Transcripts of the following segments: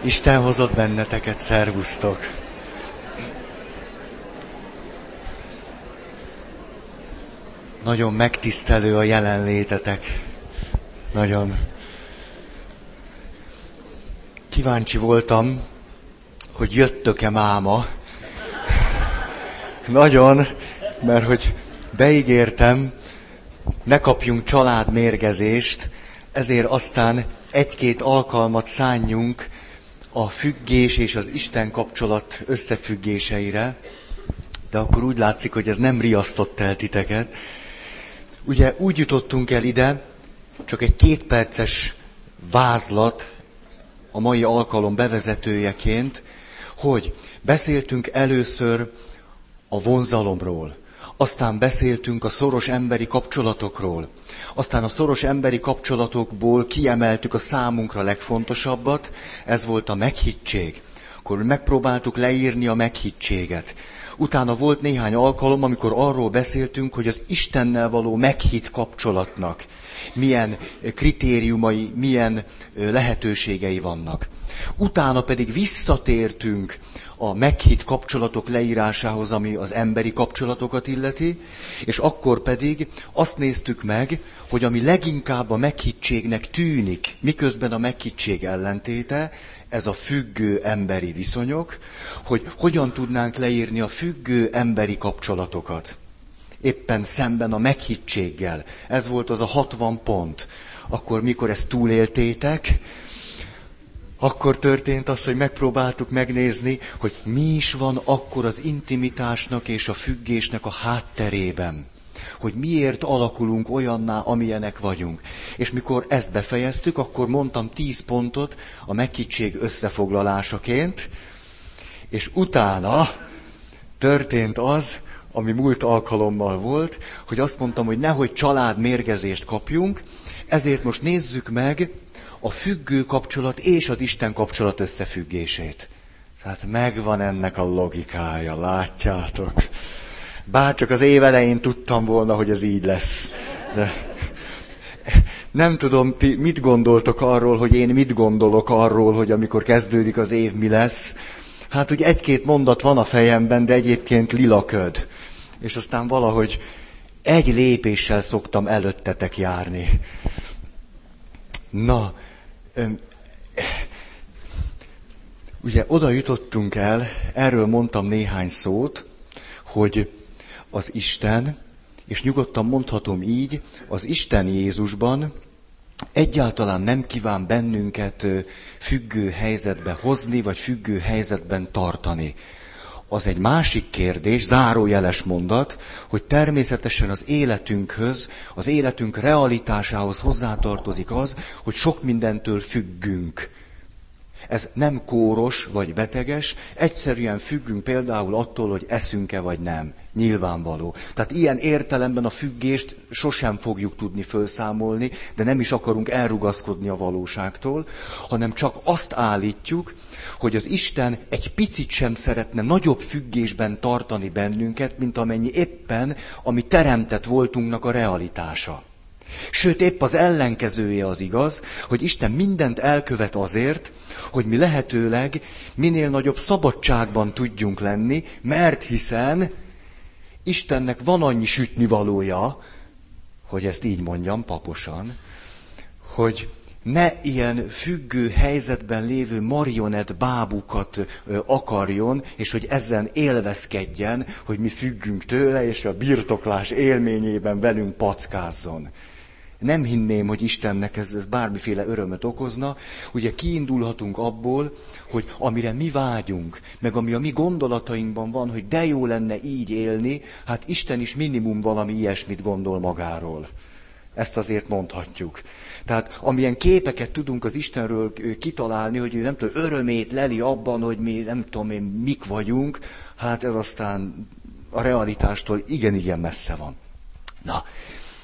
Isten hozott benneteket, szervusztok! Nagyon megtisztelő a jelenlétetek. Nagyon. Kíváncsi voltam, hogy jöttök-e máma. Nagyon, mert hogy beígértem, ne kapjunk családmérgezést, ezért aztán egy-két alkalmat szánjunk a függés és az Isten kapcsolat összefüggéseire, de akkor úgy látszik, hogy ez nem riasztott el titeket. Ugye úgy jutottunk el ide, csak egy kétperces vázlat a mai alkalom bevezetőjeként, hogy beszéltünk először a vonzalomról, aztán beszéltünk a szoros emberi kapcsolatokról, aztán a szoros emberi kapcsolatokból kiemeltük a számunkra legfontosabbat, ez volt a meghittség. Akkor megpróbáltuk leírni a meghittséget. Utána volt néhány alkalom, amikor arról beszéltünk, hogy az Istennel való meghitt kapcsolatnak milyen kritériumai, milyen lehetőségei vannak. Utána pedig visszatértünk a meghitt kapcsolatok leírásához, ami az emberi kapcsolatokat illeti, és akkor pedig azt néztük meg, hogy ami leginkább a meghittségnek tűnik, miközben a meghittség ellentéte, ez a függő emberi viszonyok, hogy hogyan tudnánk leírni a függő emberi kapcsolatokat. Éppen szemben a meghittséggel. Ez volt az a 60 pont. Akkor, mikor ezt túléltétek, akkor történt az, hogy megpróbáltuk megnézni, hogy mi is van akkor az intimitásnak és a függésnek a hátterében. Hogy miért alakulunk olyanná, amilyenek vagyunk. És mikor ezt befejeztük, akkor mondtam tíz pontot a megkictség összefoglalásaként, és utána történt az, ami múlt alkalommal volt, hogy azt mondtam, hogy nehogy családmérgezést kapjunk, ezért most nézzük meg a függő kapcsolat és az Isten kapcsolat összefüggését. Tehát megvan ennek a logikája, látjátok. Bár csak az év tudtam volna, hogy ez így lesz. De nem tudom, ti mit gondoltok arról, hogy én mit gondolok arról, hogy amikor kezdődik az év, mi lesz. Hát ugye egy-két mondat van a fejemben, de egyébként lilaköd. És aztán valahogy egy lépéssel szoktam előttetek járni. Na, ugye oda jutottunk el, erről mondtam néhány szót, hogy az Isten, és nyugodtan mondhatom így, az Isten Jézusban egyáltalán nem kíván bennünket függő helyzetbe hozni, vagy függő helyzetben tartani. Az egy másik kérdés, zárójeles mondat, hogy természetesen az életünkhöz, az életünk realitásához hozzátartozik az, hogy sok mindentől függünk. Ez nem kóros vagy beteges, egyszerűen függünk például attól, hogy eszünk-e vagy nem. Nyilvánvaló. Tehát ilyen értelemben a függést sosem fogjuk tudni felszámolni, de nem is akarunk elrugaszkodni a valóságtól, hanem csak azt állítjuk, hogy az Isten egy picit sem szeretne nagyobb függésben tartani bennünket, mint amennyi éppen, ami teremtett voltunknak a realitása. Sőt, épp az ellenkezője az igaz, hogy Isten mindent elkövet azért, hogy mi lehetőleg minél nagyobb szabadságban tudjunk lenni, mert hiszen Istennek van annyi sütnivalója, hogy ezt így mondjam paposan, hogy ne ilyen függő helyzetben lévő marionett bábukat akarjon, és hogy ezen élvezkedjen, hogy mi függünk tőle, és a birtoklás élményében velünk packázzon. Nem hinném, hogy Istennek ez, ez bármiféle örömet okozna. Ugye kiindulhatunk abból, hogy amire mi vágyunk, meg ami a mi gondolatainkban van, hogy de jó lenne így élni, hát Isten is minimum valami ilyesmit gondol magáról. Ezt azért mondhatjuk. Tehát amilyen képeket tudunk az Istenről kitalálni, hogy ő nem tudom, örömét leli abban, hogy mi nem tudom én mik vagyunk, hát ez aztán a realitástól igen-igen messze van. Na,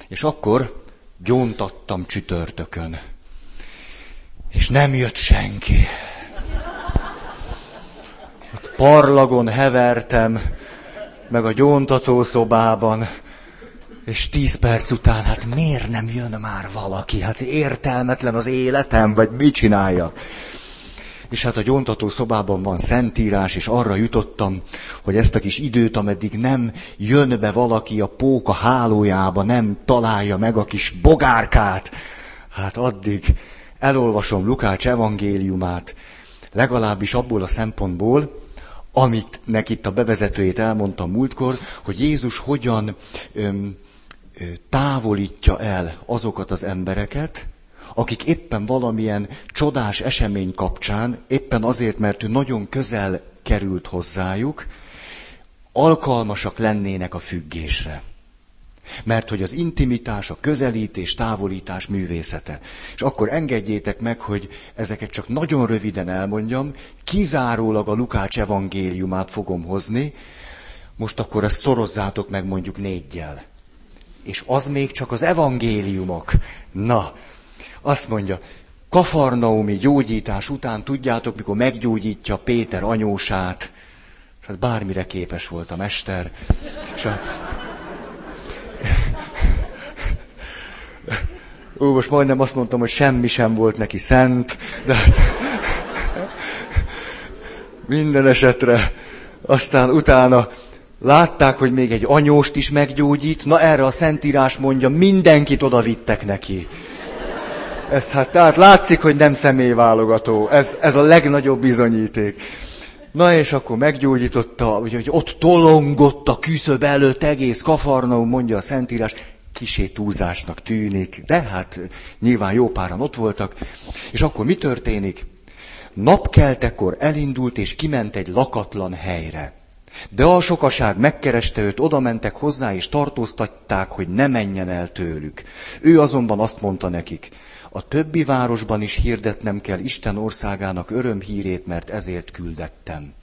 és akkor gyóntattam csütörtökön. És nem jött senki. Ott parlagon hevertem, meg a gyóntatószobában, és tíz perc után, hát miért nem jön már valaki? Hát értelmetlen az életem, vagy mit csinálja? és hát a gyóntató szobában van szentírás, és arra jutottam, hogy ezt a kis időt, ameddig nem jön be valaki a póka hálójába, nem találja meg a kis bogárkát, hát addig elolvasom Lukács evangéliumát, legalábbis abból a szempontból, amit itt a bevezetőjét elmondtam múltkor, hogy Jézus hogyan öm, távolítja el azokat az embereket, akik éppen valamilyen csodás esemény kapcsán, éppen azért, mert ő nagyon közel került hozzájuk, alkalmasak lennének a függésre. Mert hogy az intimitás, a közelítés, távolítás művészete. És akkor engedjétek meg, hogy ezeket csak nagyon röviden elmondjam, kizárólag a Lukács evangéliumát fogom hozni, most akkor ezt szorozzátok meg mondjuk négyjel. És az még csak az evangéliumok. Na, azt mondja, Kafarnaumi gyógyítás után, tudjátok, mikor meggyógyítja Péter anyósát, hát bármire képes volt a mester, és a... Ó, most majdnem azt mondtam, hogy semmi sem volt neki szent, de hát... Minden esetre. Aztán utána látták, hogy még egy anyóst is meggyógyít. Na erre a Szentírás mondja, mindenkit oda vittek neki. Ez hát, tehát látszik, hogy nem személyválogató. Ez, ez a legnagyobb bizonyíték. Na és akkor meggyógyította, hogy ott tolongott a küszöb előtt egész Kafarnaum, mondja a Szentírás, kisé túlzásnak tűnik, de hát nyilván jó páran ott voltak. És akkor mi történik? Napkeltekor elindult és kiment egy lakatlan helyre. De a sokaság megkereste őt, oda mentek hozzá, és tartóztatták, hogy ne menjen el tőlük. Ő azonban azt mondta nekik, a többi városban is hirdetnem kell Isten országának örömhírét, mert ezért küldettem.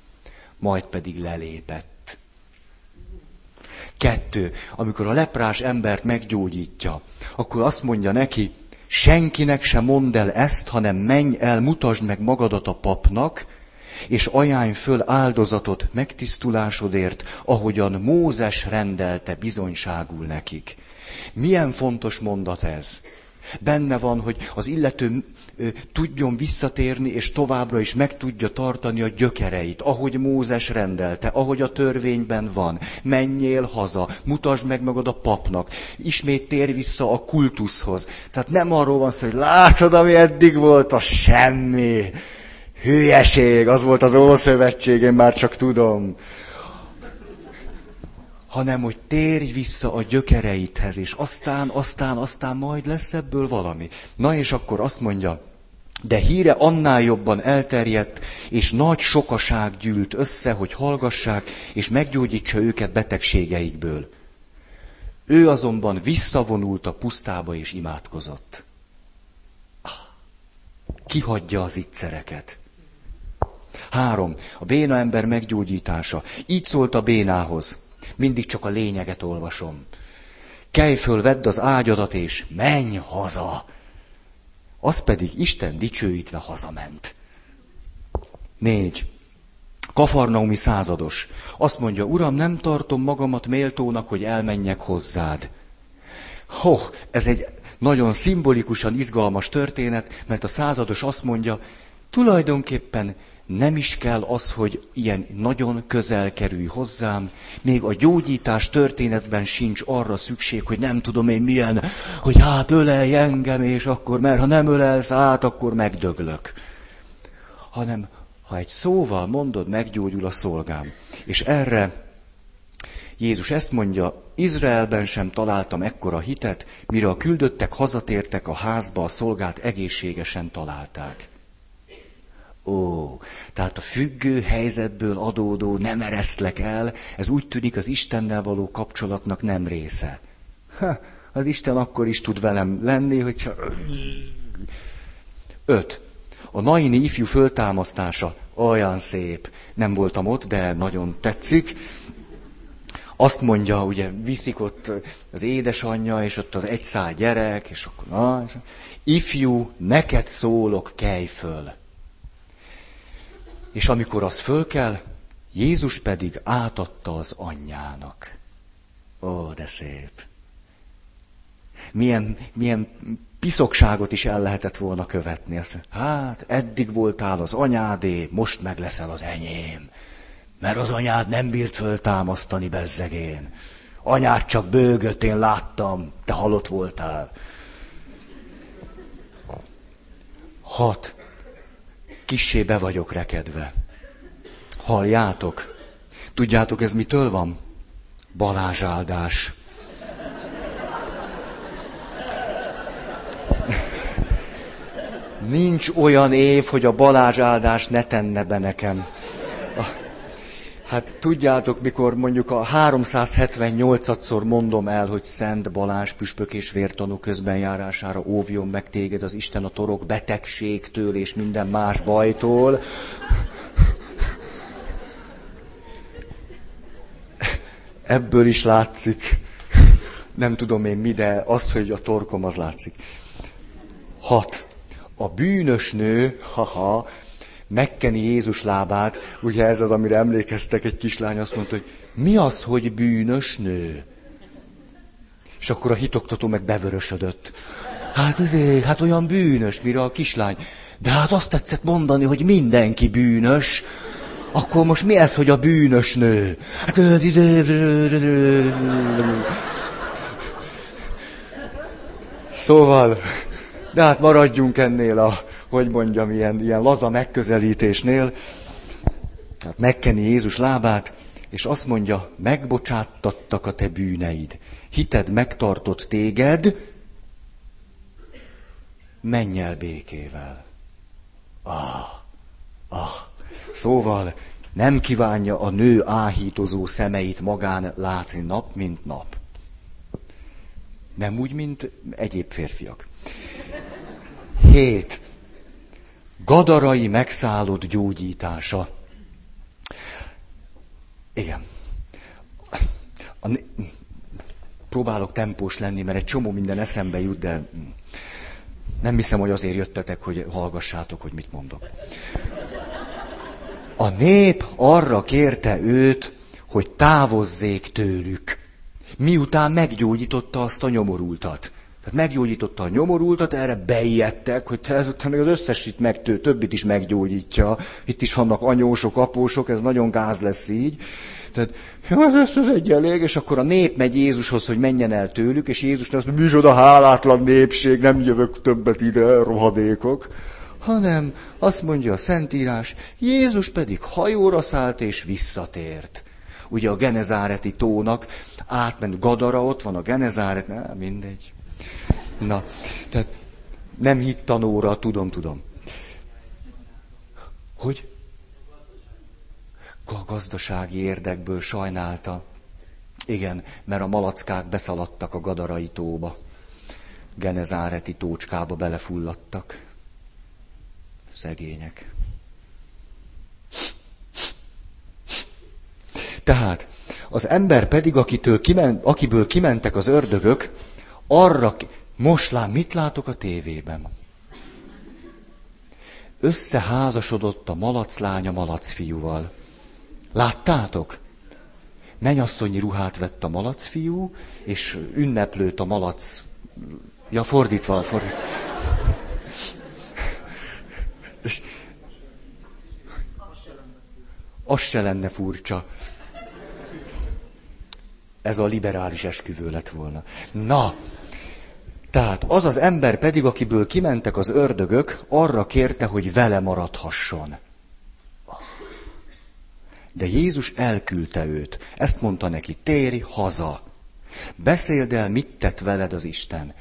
Majd pedig lelépett. Kettő, amikor a leprás embert meggyógyítja, akkor azt mondja neki, senkinek se mondd el ezt, hanem menj el, mutasd meg magadat a papnak, és ajánlj föl áldozatot megtisztulásodért, ahogyan Mózes rendelte bizonyságul nekik. Milyen fontos mondat ez? Benne van, hogy az illető tudjon visszatérni, és továbbra is meg tudja tartani a gyökereit, ahogy Mózes rendelte, ahogy a törvényben van. Menjél haza, mutasd meg magad a papnak, ismét tér vissza a kultuszhoz. Tehát nem arról van szó, hogy látod, ami eddig volt, az semmi. Hülyeség, az volt az Ószövetség, én már csak tudom hanem hogy térj vissza a gyökereidhez, és aztán, aztán, aztán majd lesz ebből valami. Na és akkor azt mondja, de híre annál jobban elterjedt, és nagy sokaság gyűlt össze, hogy hallgassák, és meggyógyítsa őket betegségeikből. Ő azonban visszavonult a pusztába és imádkozott. Ah, kihagyja az ittszereket. Három. A béna ember meggyógyítása. Így szólt a bénához. Mindig csak a lényeget olvasom. Kelj föl, vedd az ágyadat, és menj haza. Az pedig Isten dicsőítve hazament. Négy. Kafarnaumi százados. Azt mondja, uram, nem tartom magamat méltónak, hogy elmenjek hozzád. Ho, ez egy nagyon szimbolikusan izgalmas történet, mert a százados azt mondja, tulajdonképpen nem is kell az, hogy ilyen nagyon közel kerülj hozzám, még a gyógyítás történetben sincs arra szükség, hogy nem tudom én milyen, hogy hát ölelj engem, és akkor, mert ha nem ölelsz át, akkor megdöglök. Hanem, ha egy szóval mondod, meggyógyul a szolgám. És erre Jézus ezt mondja, Izraelben sem találtam ekkora hitet, mire a küldöttek hazatértek a házba, a szolgát egészségesen találták. Ó, tehát a függő helyzetből adódó nem ereszlek el, ez úgy tűnik az Istennel való kapcsolatnak nem része. Ha, az Isten akkor is tud velem lenni, hogyha... Öt. A Naini ifjú föltámasztása olyan szép. Nem voltam ott, de nagyon tetszik. Azt mondja, ugye viszik ott az édesanyja, és ott az egy szál gyerek, és akkor na, és ifjú, neked szólok, kelj föl. És amikor az fölkel, Jézus pedig átadta az anyjának. Ó, de szép. Milyen, milyen piszokságot is el lehetett volna követni. Azt hát eddig voltál az anyádé, most meg leszel az enyém. Mert az anyád nem bírt föltámasztani bezzegén. Anyád csak bőgött, én láttam, te halott voltál. Hat. Kissé be vagyok rekedve. Halljátok? Tudjátok, ez mitől van? Balázsáldás. Nincs olyan év, hogy a Balázs áldás ne tenne be nekem. Hát tudjátok, mikor mondjuk a 378-szor mondom el, hogy Szent Balázs püspök és vértanú közben járására óvjon meg téged az Isten a torok betegségtől és minden más bajtól. Ebből is látszik, nem tudom én mi, de az, hogy a torkom, az látszik. Hat. A bűnös nő, haha, megkeni Jézus lábát, ugye ez az, amire emlékeztek, egy kislány azt mondta, hogy mi az, hogy bűnös nő? És akkor a hitoktató meg bevörösödött. Hát ezért, hát olyan bűnös, mire a kislány. De hát azt tetszett mondani, hogy mindenki bűnös. Akkor most mi ez, hogy a bűnös nő? Hát... Szóval, de hát maradjunk ennél a, hogy mondjam, ilyen, ilyen laza megközelítésnél. Tehát megkeni Jézus lábát, és azt mondja, megbocsáttattak a te bűneid. Hited megtartott téged, menj el békével. Ah, ah. Szóval nem kívánja a nő áhítozó szemeit magán látni nap, mint nap. Nem úgy, mint egyéb férfiak. Hét. Gadarai megszállott gyógyítása. Igen. A, próbálok tempós lenni, mert egy csomó minden eszembe jut, de nem hiszem, hogy azért jöttetek, hogy hallgassátok, hogy mit mondok. A nép arra kérte őt, hogy távozzék tőlük, miután meggyógyította azt a nyomorultat. Tehát meggyógyította a nyomorultat, erre beijedtek, hogy te ezután még az összesit megtő, többit is meggyógyítja. Itt is vannak anyósok, apósok, ez nagyon gáz lesz így. Tehát, jó, ez, ez egy elég, és akkor a nép megy Jézushoz, hogy menjen el tőlük, és Jézus azt mondja, micsoda hálátlan népség, nem jövök többet ide, rohadékok. Hanem azt mondja a Szentírás, Jézus pedig hajóra szállt és visszatért. Ugye a Genezáreti tónak átment Gadara, ott van a Genezáret, nem, mindegy. Na, tehát nem hittanóra, tudom, tudom. Hogy? A gazdasági érdekből sajnálta. Igen, mert a malackák beszaladtak a Gadarai tóba. Genezáreti tócskába belefulladtak. Szegények. Tehát az ember pedig, akitől kimen, akiből kimentek az ördögök, arra, most lát, mit látok a tévében? Összeházasodott a malaclány a malacfiúval. Láttátok? Menyasszonyi ruhát vett a malacfiú, és ünneplőt a malac... Ja, fordítva, fordítva. Az se lenne furcsa. Ez a liberális esküvő lett volna. Na, tehát az az ember pedig, akiből kimentek az ördögök, arra kérte, hogy vele maradhasson. De Jézus elküldte őt. Ezt mondta neki, térj haza. Beszéld el, mit tett veled az Isten.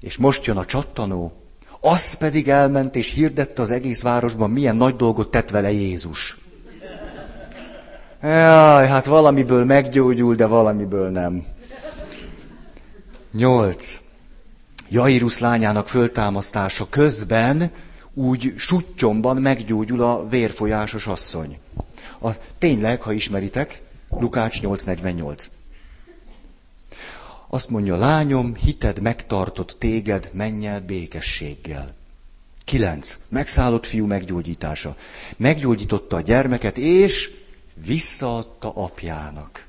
És most jön a csattanó, az pedig elment és hirdette az egész városban, milyen nagy dolgot tett vele Jézus. Jaj, hát valamiből meggyógyul, de valamiből nem. Nyolc. Jairus lányának föltámasztása közben úgy suttyomban meggyógyul a vérfolyásos asszony. A, tényleg, ha ismeritek, Lukács 8.48. Azt mondja, lányom, hited megtartott téged, menj el békességgel. Kilenc. Megszállott fiú meggyógyítása. Meggyógyította a gyermeket, és visszaadta apjának.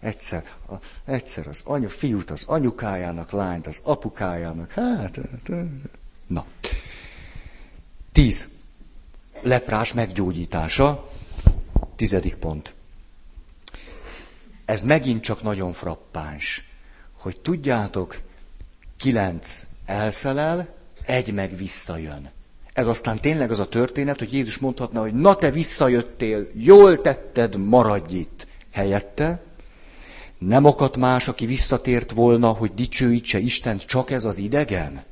Egyszer, a, egyszer az anyu, fiút az anyukájának, lányt az apukájának. Hát, hát na. Tíz. Leprás meggyógyítása. Tizedik pont. Ez megint csak nagyon frappáns, hogy tudjátok, kilenc elszelel, egy meg visszajön. Ez aztán tényleg az a történet, hogy Jézus mondhatna, hogy na te visszajöttél, jól tetted, maradj itt. Helyette nem akadt más, aki visszatért volna, hogy dicsőítse Istent, csak ez az idegen?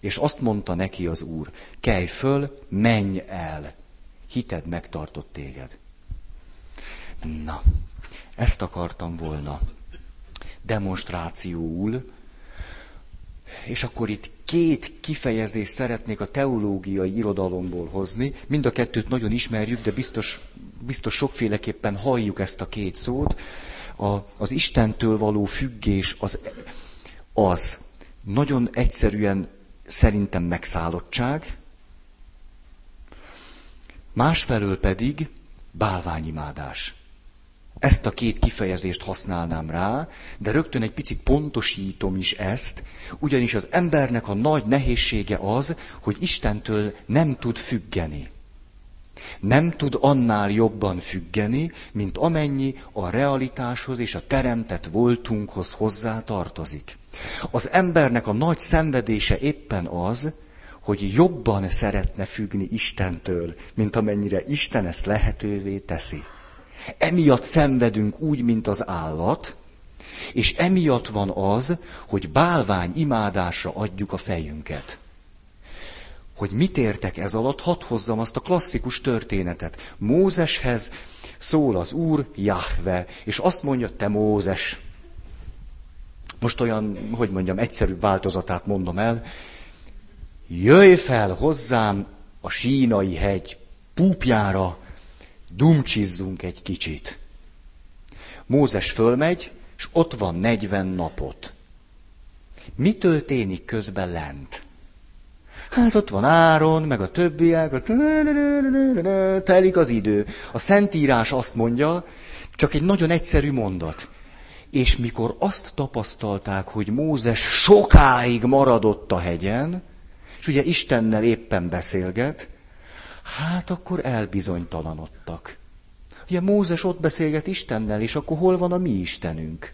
És azt mondta neki az Úr, kelj föl, menj el, hited megtartott téged. Na, ezt akartam volna demonstrációul, és akkor itt két kifejezést szeretnék a teológiai irodalomból hozni. Mind a kettőt nagyon ismerjük, de biztos, biztos sokféleképpen halljuk ezt a két szót. A, az Istentől való függés az, az nagyon egyszerűen szerintem megszállottság, másfelől pedig bálványimádás. Ezt a két kifejezést használnám rá, de rögtön egy picit pontosítom is ezt, ugyanis az embernek a nagy nehézsége az, hogy Istentől nem tud függeni. Nem tud annál jobban függeni, mint amennyi a realitáshoz és a teremtett voltunkhoz hozzá tartozik. Az embernek a nagy szenvedése éppen az, hogy jobban szeretne függni Istentől, mint amennyire Isten ezt lehetővé teszi. Emiatt szenvedünk úgy, mint az állat, és emiatt van az, hogy bálvány imádásra adjuk a fejünket. Hogy mit értek ez alatt, hadd hozzam azt a klasszikus történetet. Mózeshez szól az Úr, Jahve, és azt mondja, te Mózes. Most olyan, hogy mondjam, egyszerű változatát mondom el. Jöjj fel hozzám a sínai hegy púpjára, dumcsizzunk egy kicsit. Mózes fölmegy, és ott van 40 napot. Mi történik közben lent? Hát ott van Áron, meg a többiek, a telik az idő. A Szentírás azt mondja, csak egy nagyon egyszerű mondat. És mikor azt tapasztalták, hogy Mózes sokáig maradott a hegyen, és ugye Istennel éppen beszélget, hát akkor elbizonytalanodtak. Ugye Mózes ott beszélget Istennel, és akkor hol van a mi Istenünk?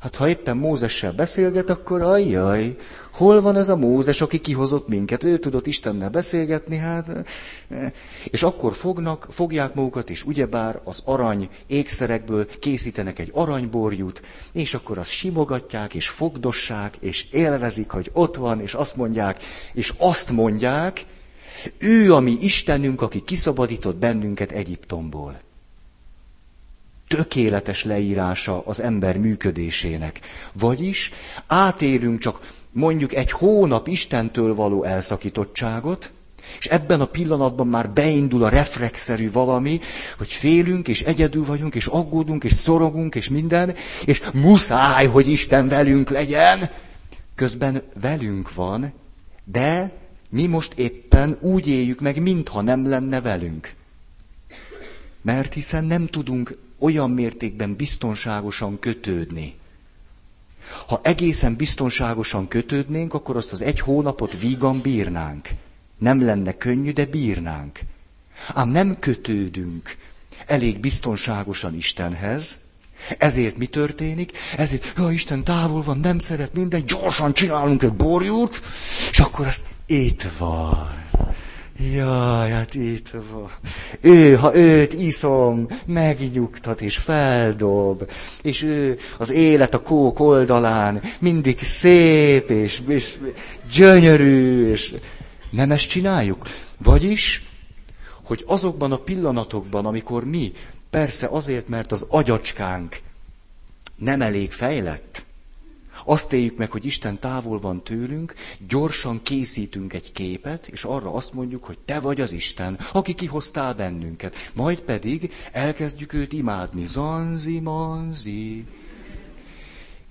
Hát ha éppen Mózessel beszélget, akkor ajjaj, hol van ez a Mózes, aki kihozott minket? Ő tudott Istennel beszélgetni, hát... És akkor fognak, fogják magukat, és ugyebár az arany ékszerekből készítenek egy aranyborjút, és akkor azt simogatják, és fogdossák, és élvezik, hogy ott van, és azt mondják, és azt mondják, ő a mi Istenünk, aki kiszabadított bennünket Egyiptomból. Tökéletes leírása az ember működésének. Vagyis átélünk csak mondjuk egy hónap Istentől való elszakítottságot, és ebben a pillanatban már beindul a reflexzerű valami, hogy félünk, és egyedül vagyunk, és aggódunk, és szorogunk, és minden, és muszáj, hogy Isten velünk legyen. Közben velünk van, de mi most éppen úgy éljük meg, mintha nem lenne velünk. Mert hiszen nem tudunk olyan mértékben biztonságosan kötődni. Ha egészen biztonságosan kötődnénk, akkor azt az egy hónapot vígan bírnánk. Nem lenne könnyű, de bírnánk. Ám nem kötődünk elég biztonságosan Istenhez, ezért mi történik? Ezért, ha Isten távol van, nem szeret minden, gyorsan csinálunk egy borjút, és akkor azt itt van. Jaj, hát itt van. Ő, ha őt iszom, megnyugtat és feldob. És ő az élet a kók oldalán mindig szép és, és gyönyörű. És nem ezt csináljuk? Vagyis, hogy azokban a pillanatokban, amikor mi, persze azért, mert az agyacskánk nem elég fejlett, azt éljük meg, hogy Isten távol van tőlünk, gyorsan készítünk egy képet, és arra azt mondjuk, hogy te vagy az Isten, aki kihoztál bennünket. Majd pedig elkezdjük őt imádni. Zanzi, manzi.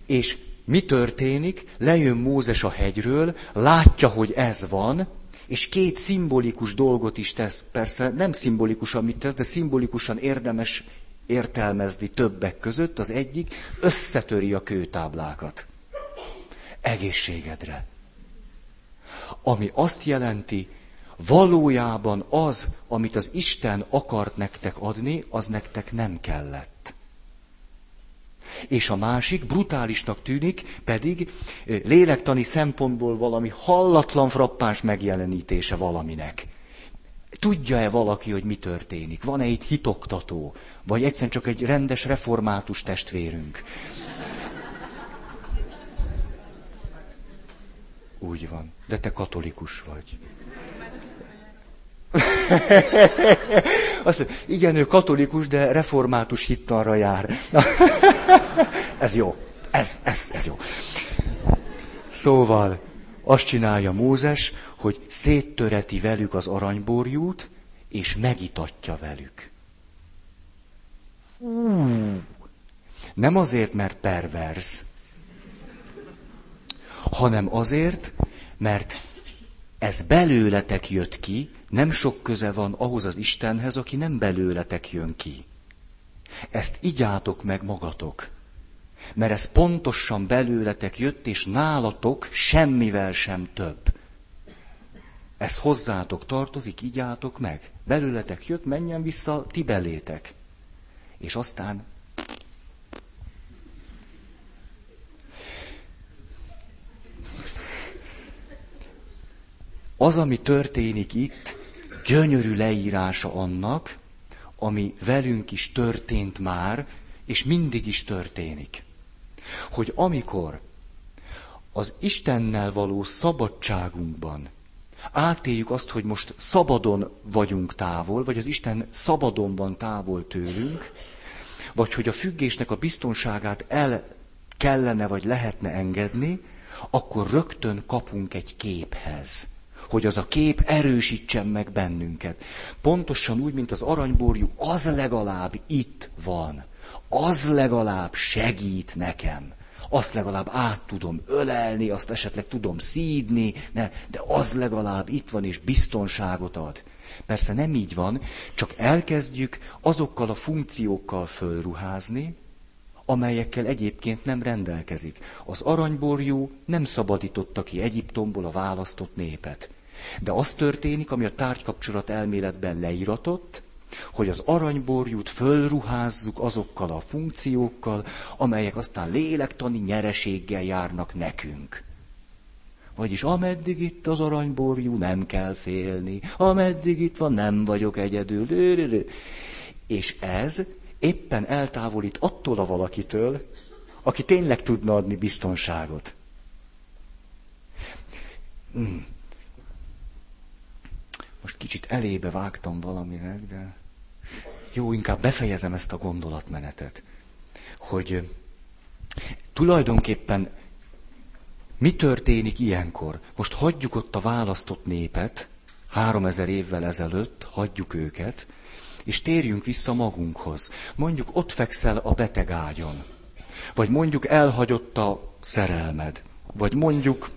És mi történik? Lejön Mózes a hegyről, látja, hogy ez van, és két szimbolikus dolgot is tesz. Persze nem szimbolikus, amit tesz, de szimbolikusan érdemes értelmezni többek között. Az egyik összetöri a kőtáblákat. Egészségedre. Ami azt jelenti, valójában az, amit az Isten akart nektek adni, az nektek nem kellett. És a másik, brutálisnak tűnik, pedig lélektani szempontból valami hallatlan frappáns megjelenítése valaminek. Tudja-e valaki, hogy mi történik? Van-e itt hitoktató? Vagy egyszerűen csak egy rendes református testvérünk? Úgy van. De te katolikus vagy. Azt mondja, igen, ő katolikus, de református hittanra jár. ez jó. Ez, ez, ez jó. Szóval azt csinálja Mózes, hogy széttöreti velük az aranyborjút, és megitatja velük. Nem azért, mert pervers, hanem azért, mert ez belőletek jött ki, nem sok köze van ahhoz az Istenhez, aki nem belőletek jön ki. Ezt igyátok meg magatok. Mert ez pontosan belőletek jött, és nálatok semmivel sem több. Ez hozzátok tartozik, igyátok meg. Belőletek jött, menjen vissza, ti belétek. És aztán az, ami történik itt, gyönyörű leírása annak, ami velünk is történt már, és mindig is történik. Hogy amikor az Istennel való szabadságunkban átéljük azt, hogy most szabadon vagyunk távol, vagy az Isten szabadon van távol tőlünk, vagy hogy a függésnek a biztonságát el kellene vagy lehetne engedni, akkor rögtön kapunk egy képhez hogy az a kép erősítsen meg bennünket. Pontosan úgy, mint az aranyborjú, az legalább itt van. Az legalább segít nekem. Azt legalább át tudom ölelni, azt esetleg tudom szídni, ne, de az legalább itt van és biztonságot ad. Persze nem így van, csak elkezdjük azokkal a funkciókkal fölruházni, amelyekkel egyébként nem rendelkezik. Az aranyborjú nem szabadította ki Egyiptomból a választott népet. De az történik, ami a tárgykapcsolat elméletben leíratott, hogy az aranyborjút fölruházzuk azokkal a funkciókkal, amelyek aztán lélektani nyereséggel járnak nekünk. Vagyis ameddig itt az aranyborjú, nem kell félni. Ameddig itt van, nem vagyok egyedül. És ez éppen eltávolít attól a valakitől, aki tényleg tudna adni biztonságot. Hmm. Most kicsit elébe vágtam valaminek, de jó, inkább befejezem ezt a gondolatmenetet, hogy tulajdonképpen mi történik ilyenkor? Most hagyjuk ott a választott népet, három ezer évvel ezelőtt, hagyjuk őket, és térjünk vissza magunkhoz. Mondjuk ott fekszel a beteg ágyon, vagy mondjuk elhagyott a szerelmed, vagy mondjuk,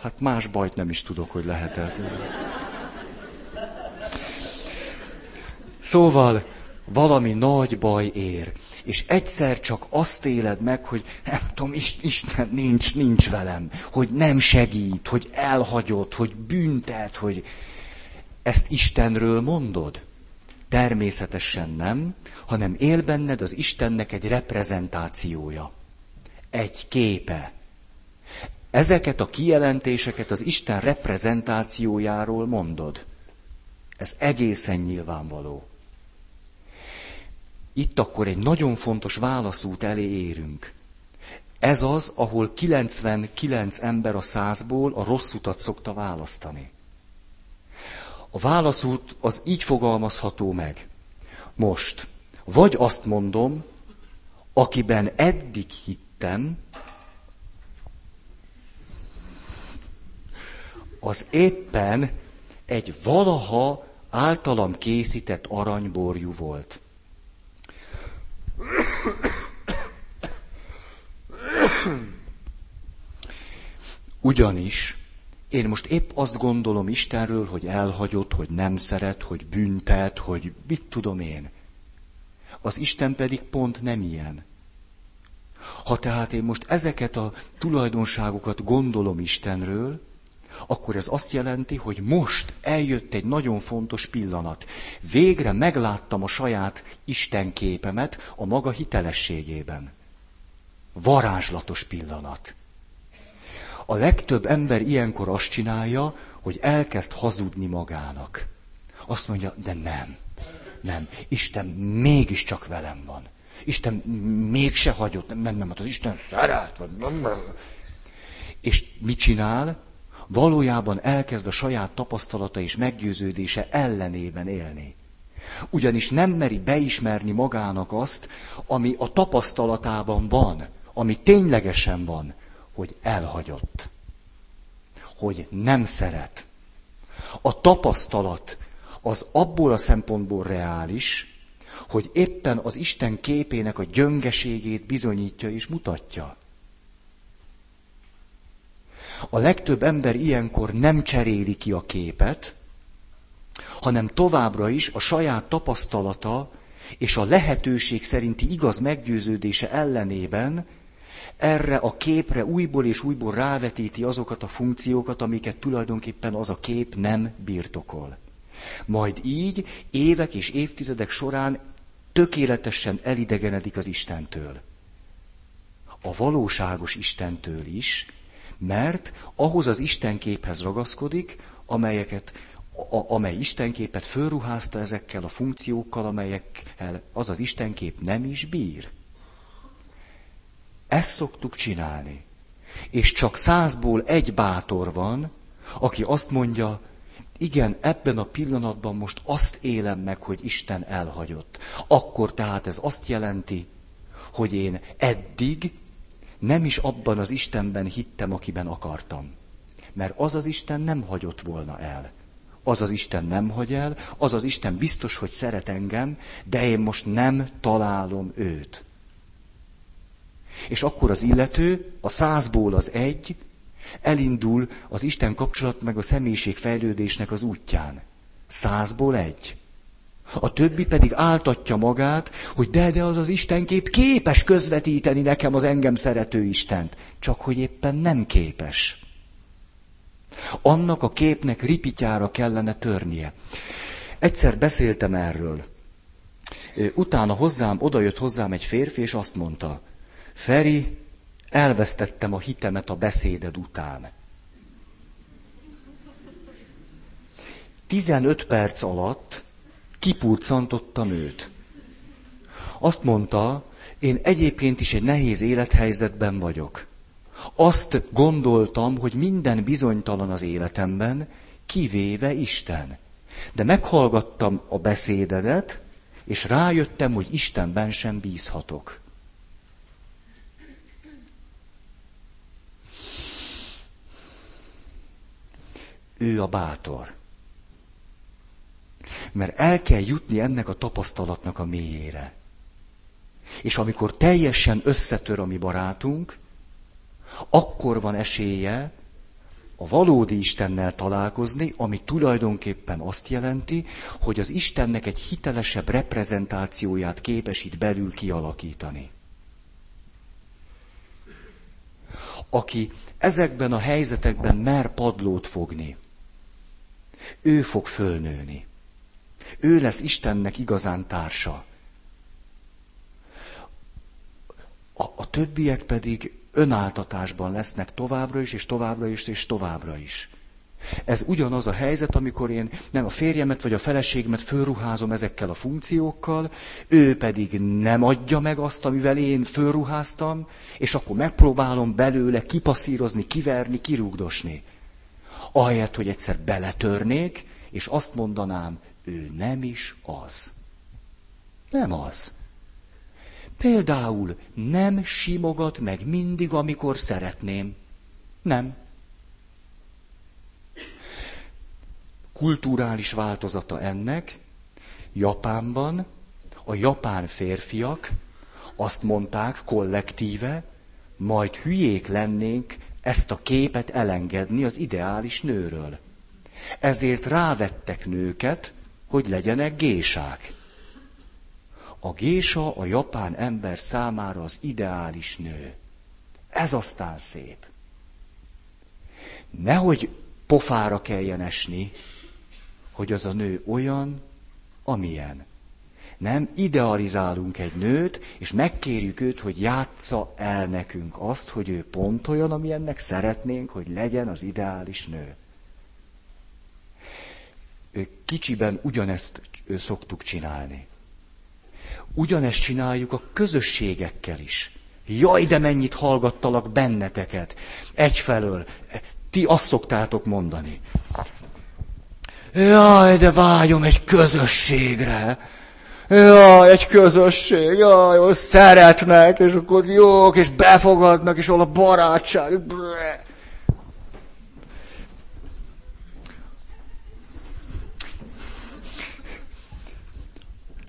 hát más bajt nem is tudok, hogy lehetett. Ez. Szóval valami nagy baj ér, és egyszer csak azt éled meg, hogy nem tudom, Isten nincs, nincs velem, hogy nem segít, hogy elhagyod, hogy büntet, hogy ezt Istenről mondod? Természetesen nem, hanem él benned az Istennek egy reprezentációja, egy képe. Ezeket a kijelentéseket az Isten reprezentációjáról mondod. Ez egészen nyilvánvaló. Itt akkor egy nagyon fontos válaszút elé érünk. Ez az, ahol 99 ember a százból a rossz utat szokta választani. A válaszút az így fogalmazható meg. Most, vagy azt mondom, akiben eddig hittem, az éppen egy valaha általam készített aranyborjú volt. Ugyanis én most épp azt gondolom Istenről, hogy elhagyott, hogy nem szeret, hogy büntet, hogy mit tudom én. Az Isten pedig pont nem ilyen. Ha tehát én most ezeket a tulajdonságokat gondolom Istenről, akkor ez azt jelenti, hogy most eljött egy nagyon fontos pillanat. Végre megláttam a saját Isten képemet a maga hitelességében. Varázslatos pillanat. A legtöbb ember ilyenkor azt csinálja, hogy elkezd hazudni magának. Azt mondja, de nem, nem, Isten mégiscsak velem van. Isten mégse hagyott, nem, nem, hát az Isten szeret, vagy nem, nem. És mit csinál? Valójában elkezd a saját tapasztalata és meggyőződése ellenében élni. Ugyanis nem meri beismerni magának azt, ami a tapasztalatában van, ami ténylegesen van, hogy elhagyott, hogy nem szeret. A tapasztalat az abból a szempontból reális, hogy éppen az Isten képének a gyöngeségét bizonyítja és mutatja. A legtöbb ember ilyenkor nem cseréli ki a képet, hanem továbbra is a saját tapasztalata és a lehetőség szerinti igaz meggyőződése ellenében erre a képre újból és újból rávetíti azokat a funkciókat, amiket tulajdonképpen az a kép nem birtokol. Majd így évek és évtizedek során tökéletesen elidegenedik az Istentől. A valóságos Istentől is, mert ahhoz az Istenképhez ragaszkodik, amelyeket, a, amely Istenképet fölruházta ezekkel a funkciókkal, amelyekkel az az Istenkép nem is bír. Ezt szoktuk csinálni. És csak százból egy bátor van, aki azt mondja, igen, ebben a pillanatban most azt élem meg, hogy Isten elhagyott. Akkor tehát ez azt jelenti, hogy én eddig nem is abban az Istenben hittem, akiben akartam. Mert az az Isten nem hagyott volna el. Az az Isten nem hagy el, az az Isten biztos, hogy szeret engem, de én most nem találom őt. És akkor az illető, a százból az egy, elindul az Isten kapcsolat meg a személyiség fejlődésnek az útján. Százból egy. A többi pedig áltatja magát, hogy de, de az az Istenkép képes közvetíteni nekem az engem szerető Istent. Csak hogy éppen nem képes. Annak a képnek ripityára kellene törnie. Egyszer beszéltem erről. Utána hozzám, odajött hozzám egy férfi, és azt mondta, Feri, elvesztettem a hitemet a beszéded után. 15 perc alatt kipurcantottam őt. Azt mondta, én egyébként is egy nehéz élethelyzetben vagyok. Azt gondoltam, hogy minden bizonytalan az életemben, kivéve Isten. De meghallgattam a beszédedet, és rájöttem, hogy Istenben sem bízhatok. Ő a bátor. Mert el kell jutni ennek a tapasztalatnak a mélyére. És amikor teljesen összetör a mi barátunk, akkor van esélye a valódi Istennel találkozni, ami tulajdonképpen azt jelenti, hogy az Istennek egy hitelesebb reprezentációját képesít belül kialakítani. Aki ezekben a helyzetekben mer padlót fogni, ő fog fölnőni. Ő lesz Istennek igazán társa. A, a többiek pedig önáltatásban lesznek továbbra is, és továbbra is, és továbbra is. Ez ugyanaz a helyzet, amikor én nem a férjemet vagy a feleségemet fölruházom ezekkel a funkciókkal, ő pedig nem adja meg azt, amivel én fölruháztam, és akkor megpróbálom belőle kipasszírozni, kiverni, kirúgdosni. Ahelyett, hogy egyszer beletörnék, és azt mondanám, ő nem is az. Nem az. Például nem simogat meg mindig, amikor szeretném. Nem. Kulturális változata ennek, Japánban a japán férfiak azt mondták kollektíve, majd hülyék lennénk ezt a képet elengedni az ideális nőről. Ezért rávettek nőket, hogy legyenek gésák. A gésa a japán ember számára az ideális nő. Ez aztán szép. Nehogy pofára kelljen esni, hogy az a nő olyan, amilyen. Nem, idealizálunk egy nőt, és megkérjük őt, hogy játsza el nekünk azt, hogy ő pont olyan, amilyennek szeretnénk, hogy legyen az ideális nő. Kicsiben ugyanezt szoktuk csinálni. Ugyanezt csináljuk a közösségekkel is. Jaj, de mennyit hallgattalak benneteket. Egyfelől, ti azt szoktátok mondani. Jaj, de vágyom egy közösségre. Jaj, egy közösség, jaj, hogy szeretnek, és akkor jók, és befogadnak, és ahol a barátság. Bre.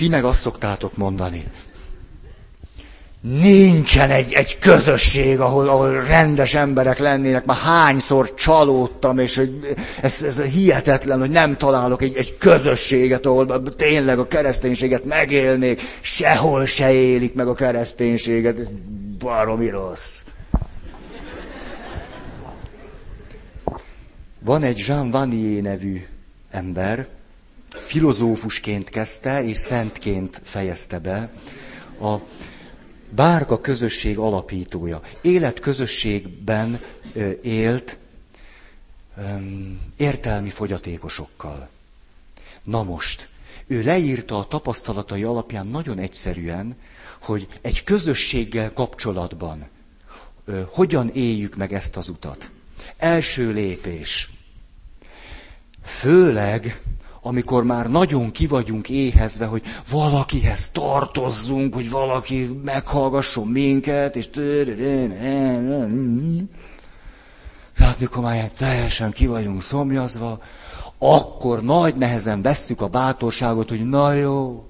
Ti meg azt szoktátok mondani. Nincsen egy, egy közösség, ahol, ahol rendes emberek lennének. Már hányszor csalódtam, és hogy ez, ez hihetetlen, hogy nem találok egy, egy közösséget, ahol tényleg a kereszténységet megélnék. Sehol se élik meg a kereszténységet. Baromi rossz. Van egy Jean Vanier nevű ember, filozófusként kezdte, és szentként fejezte be. A Bárka közösség alapítója. Életközösségben élt értelmi fogyatékosokkal. Na most, ő leírta a tapasztalatai alapján nagyon egyszerűen, hogy egy közösséggel kapcsolatban hogyan éljük meg ezt az utat. Első lépés. Főleg amikor már nagyon ki vagyunk éhezve, hogy valakihez tartozzunk, hogy valaki meghallgasson minket, és tehát mikor már teljesen ki vagyunk szomjazva, akkor nagy nehezen vesszük a bátorságot, hogy na jó,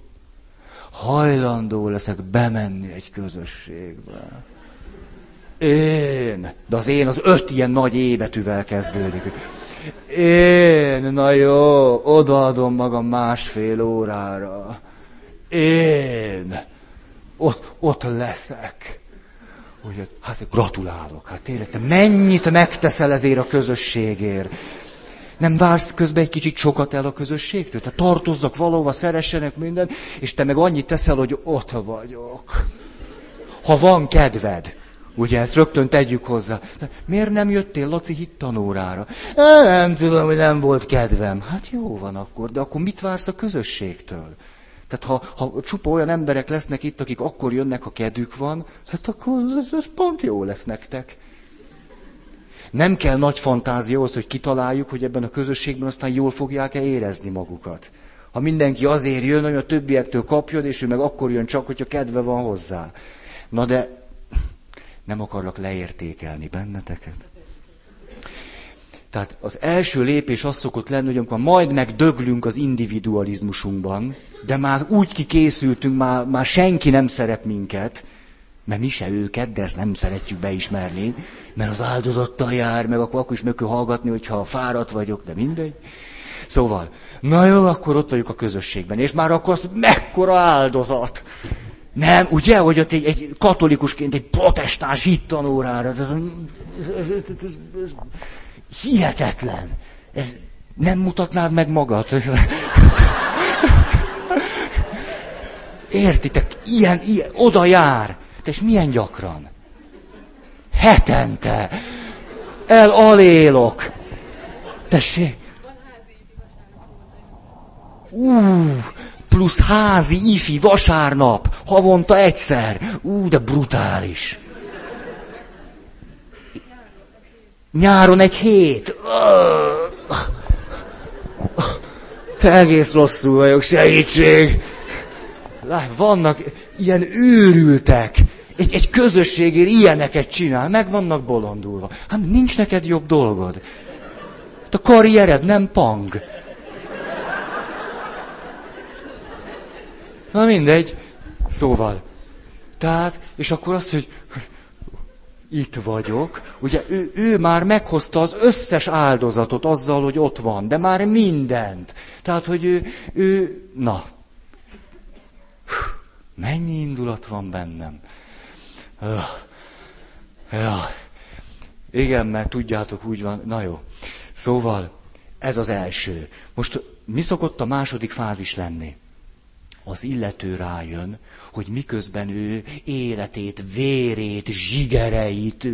hajlandó leszek bemenni egy közösségbe. Én, de az én az öt ilyen nagy ébetűvel kezdődik. Én, na jó, odaadom magam másfél órára. Én, ott, ott leszek. Úgy, hát gratulálok, hát tényleg, te mennyit megteszel ezért a közösségért. Nem vársz közben egy kicsit sokat el a közösségtől? Tehát tartozzak valahova, szeressenek minden, és te meg annyit teszel, hogy ott vagyok. Ha van kedved. Ugye ezt rögtön tegyük hozzá. De miért nem jöttél Laci hit tanórára? Nem tudom, hogy nem volt kedvem. Hát jó van akkor, de akkor mit vársz a közösségtől? Tehát ha, ha csupa olyan emberek lesznek itt, akik akkor jönnek, ha kedvük van, hát akkor ez, ez pont jó lesz nektek. Nem kell nagy fantázia ahhoz, hogy kitaláljuk, hogy ebben a közösségben aztán jól fogják-e érezni magukat. Ha mindenki azért jön, hogy a többiektől kapjon, és ő meg akkor jön csak, hogyha kedve van hozzá. Na de nem akarlak leértékelni benneteket. Tehát az első lépés az szokott lenni, hogy amikor majd megdöglünk az individualizmusunkban, de már úgy kikészültünk, már, már senki nem szeret minket, mert mi se őket, de ezt nem szeretjük beismerni, mert az áldozattal jár, meg akkor, akkor is meg kell hallgatni, hogyha fáradt vagyok, de mindegy. Szóval, na jó, akkor ott vagyok a közösségben, és már akkor azt, mekkora áldozat. Nem, ugye, hogy ott egy, egy katolikusként egy protestáns hittanórára, ez, ez, ez, ez, ez, hihetetlen. Ez nem mutatnád meg magad? Értitek, ilyen, ilyen, oda jár. Te és milyen gyakran? Hetente. El alélok. Tessék. Uh, plusz házi ifi vasárnap, havonta egyszer. Ú, de brutális. Nyáron egy hét. Te egész rosszul vagyok, segítség. Vannak ilyen őrültek. Egy, egy közösségért ilyeneket csinál, meg vannak bolondulva. Hát nincs neked jobb dolgod. A karriered nem pang. Na mindegy. Szóval. Tehát, és akkor azt, hogy itt vagyok. Ugye ő, ő már meghozta az összes áldozatot azzal, hogy ott van, de már mindent. Tehát, hogy ő, ő na. Mennyi indulat van bennem? Öh. Ja. Igen, mert tudjátok, úgy van. Na jó. Szóval, ez az első. Most mi szokott a második fázis lenni? Az illető rájön, hogy miközben ő életét, vérét, zsigereit,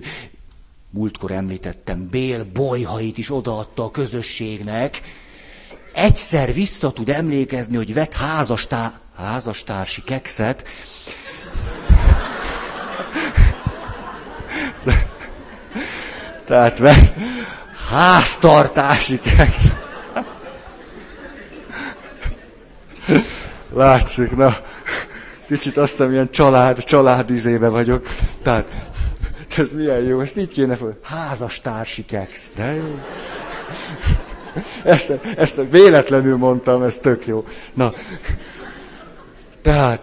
múltkor említettem, Bél bolyhait is odaadta a közösségnek, egyszer vissza tud emlékezni, hogy vett házastá, házastársi kekszet, Tehát vett háztartási kekszet. Látszik, na, kicsit azt hiszem, ilyen család, család izébe vagyok. Tehát, ez milyen jó, ezt így kéne fel. Házastársi keksz, de jó. Ezt, ezt véletlenül mondtam, ez tök jó. Na, tehát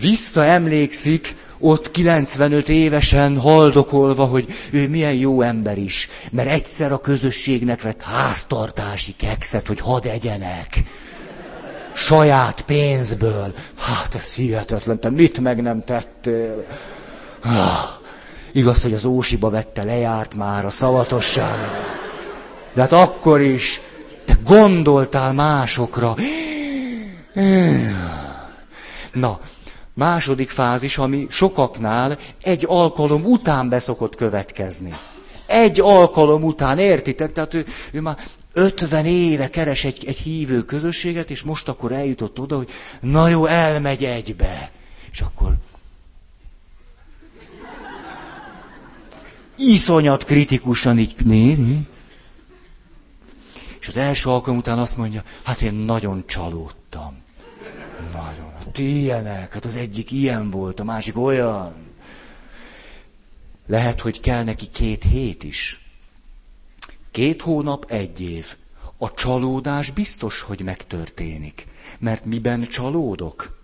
visszaemlékszik, ott 95 évesen haldokolva, hogy ő milyen jó ember is, mert egyszer a közösségnek vett háztartási kekszet, hogy hadd egyenek. Saját pénzből. Hát ez hihetetlen, te mit meg nem tettél? Ah, igaz, hogy az ósiba vette lejárt már a szavatosság. De hát akkor is te gondoltál másokra. Na, második fázis, ami sokaknál egy alkalom után beszokott következni. Egy alkalom után, értitek? Tehát ő, ő már 50 éve keres egy, egy hívő közösséget, és most akkor eljutott oda, hogy na jó, elmegy egybe. És akkor iszonyat kritikusan így nézni. És az első alkalom után azt mondja, hát én nagyon csalódtam. Nagyon. Hát ilyenek, hát az egyik ilyen volt, a másik olyan. Lehet, hogy kell neki két hét is. Két hónap, egy év. A csalódás biztos, hogy megtörténik. Mert miben csalódok?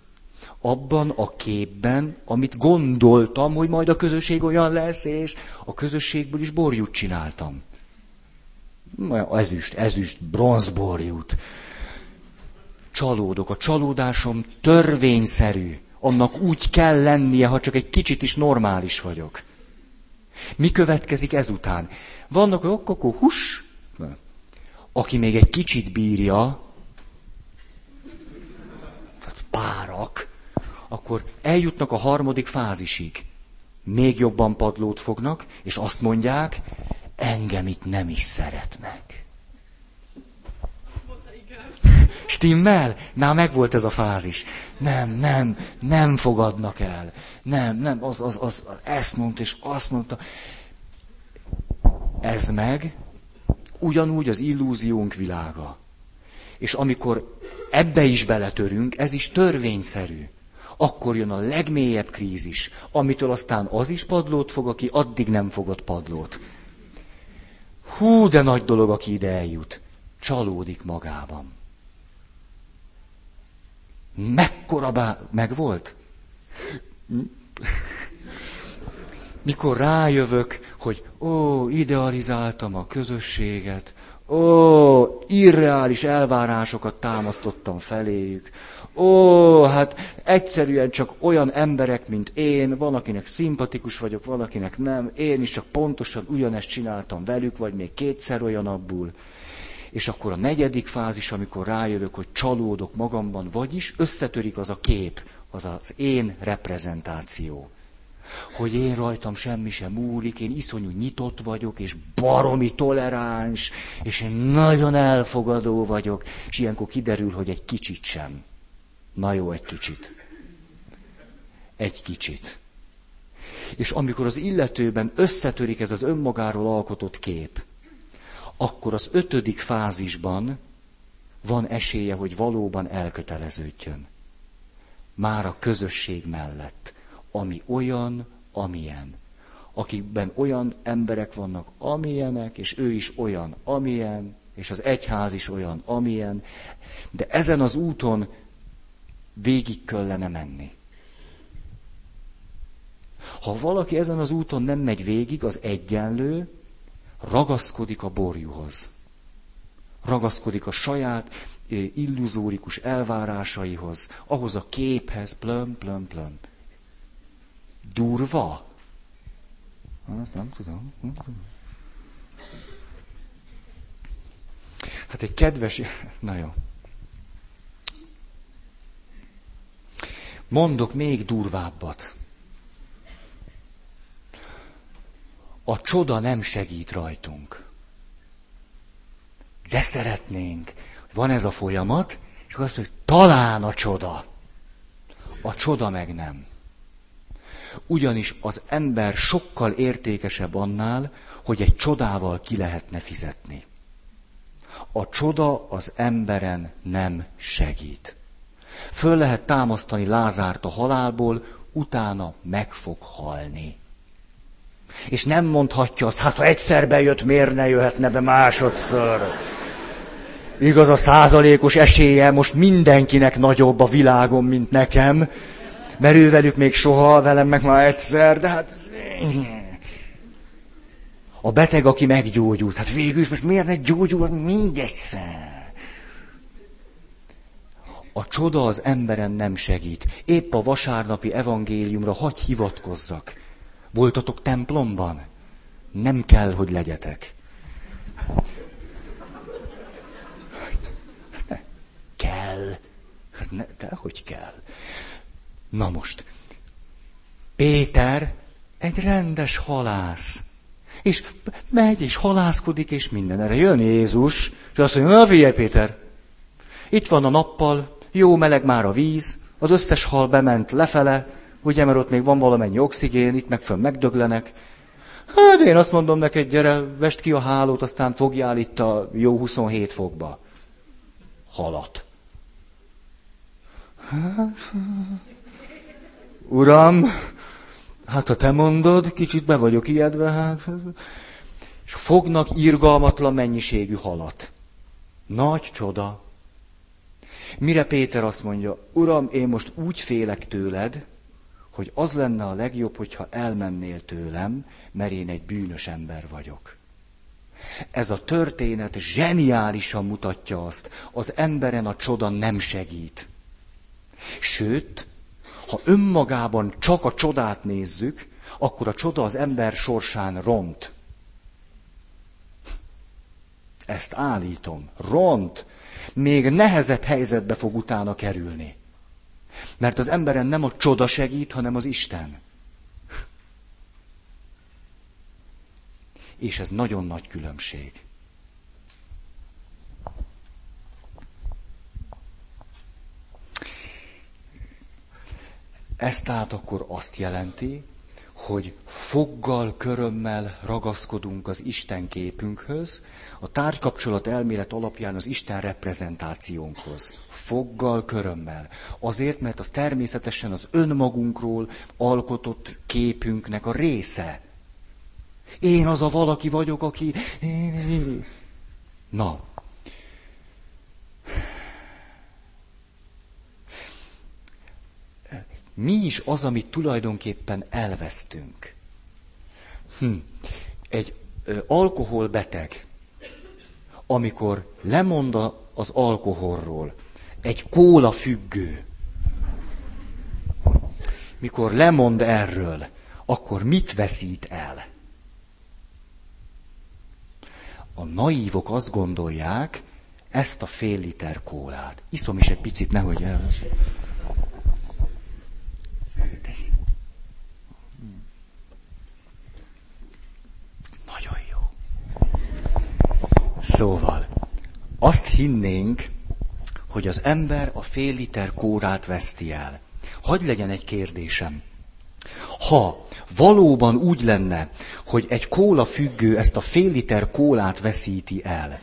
Abban a képben, amit gondoltam, hogy majd a közösség olyan lesz, és a közösségből is borjút csináltam. Ezüst, ezüst, bronzborjút. Csalódok. A csalódásom törvényszerű. Annak úgy kell lennie, ha csak egy kicsit is normális vagyok. Mi következik ezután? Vannak, hogy akkor hus, aki még egy kicsit bírja, tehát párak, akkor eljutnak a harmadik fázisig. Még jobban padlót fognak, és azt mondják, engem itt nem is szeretnek. Stimmel? Na, megvolt ez a fázis. Nem, nem, nem fogadnak el. Nem, nem, az, az, az, ezt mondta, és azt mondta. Ez meg ugyanúgy az illúziónk világa. És amikor ebbe is beletörünk, ez is törvényszerű. Akkor jön a legmélyebb krízis, amitől aztán az is padlót fog, aki addig nem fogott padlót. Hú, de nagy dolog, aki ide eljut. Csalódik magában. Mekkora bá... Megvolt? Mikor rájövök, hogy ó, idealizáltam a közösséget, ó, irreális elvárásokat támasztottam feléjük, ó, hát egyszerűen csak olyan emberek, mint én, van, akinek szimpatikus vagyok, van, akinek nem, én is csak pontosan ugyanezt csináltam velük, vagy még kétszer olyan abból. És akkor a negyedik fázis, amikor rájövök, hogy csalódok magamban, vagyis összetörik az a kép, az az én reprezentáció. Hogy én rajtam semmi sem múlik, én iszonyú nyitott vagyok, és baromi toleráns, és én nagyon elfogadó vagyok, és ilyenkor kiderül, hogy egy kicsit sem. Na jó, egy kicsit. Egy kicsit. És amikor az illetőben összetörik ez az önmagáról alkotott kép, akkor az ötödik fázisban van esélye, hogy valóban elköteleződjön. Már a közösség mellett, ami olyan, amilyen. Akikben olyan emberek vannak, amilyenek, és ő is olyan, amilyen, és az egyház is olyan, amilyen. De ezen az úton végig kellene menni. Ha valaki ezen az úton nem megy végig, az egyenlő, ragaszkodik a borjúhoz. Ragaszkodik a saját illuzórikus elvárásaihoz, ahhoz a képhez, plöm, plöm, plöm. Durva? Hát nem tudom. Nem tudom. Hát egy kedves... Na jó. Mondok még durvábbat. A csoda nem segít rajtunk. De szeretnénk. Van ez a folyamat, és azt mondjuk, talán a csoda. A csoda meg nem. Ugyanis az ember sokkal értékesebb annál, hogy egy csodával ki lehetne fizetni. A csoda az emberen nem segít. Föl lehet támasztani Lázárt a halálból, utána meg fog halni. És nem mondhatja azt, hát ha egyszer bejött, miért ne jöhetne be másodszor? Igaz, a százalékos esélye most mindenkinek nagyobb a világon, mint nekem, mert ővelük még soha, velem meg már egyszer, de hát... A beteg, aki meggyógyult, hát végül is most miért ne gyógyul mindegszer? A csoda az emberen nem segít. Épp a vasárnapi evangéliumra hagy hivatkozzak. Voltatok templomban? Nem kell, hogy legyetek. Ne, kell. Hát ne, de hogy kell. Na most, Péter egy rendes halász. És megy, és halászkodik, és minden. Erre jön Jézus, és azt mondja, na figyelj Péter, itt van a nappal, jó meleg már a víz, az összes hal bement lefele, ugye, mert ott még van valamennyi oxigén, itt meg fönn megdöglenek. Hát én azt mondom neked, gyere, vest ki a hálót, aztán fogjál itt a jó 27 fokba. Halat. Hát, uram, hát ha te mondod, kicsit be vagyok ijedve, hát. És fognak irgalmatlan mennyiségű halat. Nagy csoda. Mire Péter azt mondja, Uram, én most úgy félek tőled, hogy az lenne a legjobb, hogyha elmennél tőlem, mert én egy bűnös ember vagyok. Ez a történet zseniálisan mutatja azt, az emberen a csoda nem segít. Sőt, ha önmagában csak a csodát nézzük, akkor a csoda az ember sorsán ront. Ezt állítom. Ront. Még nehezebb helyzetbe fog utána kerülni. Mert az emberen nem a csoda segít, hanem az Isten. És ez nagyon nagy különbség. Ez tehát akkor azt jelenti, hogy foggal, körömmel ragaszkodunk az Isten képünkhöz, a tárgykapcsolat elmélet alapján az Isten reprezentációnkhoz. Foggal, körömmel. Azért, mert az természetesen az önmagunkról alkotott képünknek a része. Én az a valaki vagyok, aki... Na, mi is az, amit tulajdonképpen elvesztünk. Hm. Egy ö, alkoholbeteg, amikor lemond az alkoholról, egy kóla függő, mikor lemond erről, akkor mit veszít el? A naívok azt gondolják, ezt a fél liter kólát. Iszom is egy picit, nehogy el. Szóval, azt hinnénk, hogy az ember a fél liter kórát veszti el. Hagy legyen egy kérdésem. Ha valóban úgy lenne, hogy egy kóla függő ezt a fél liter kólát veszíti el,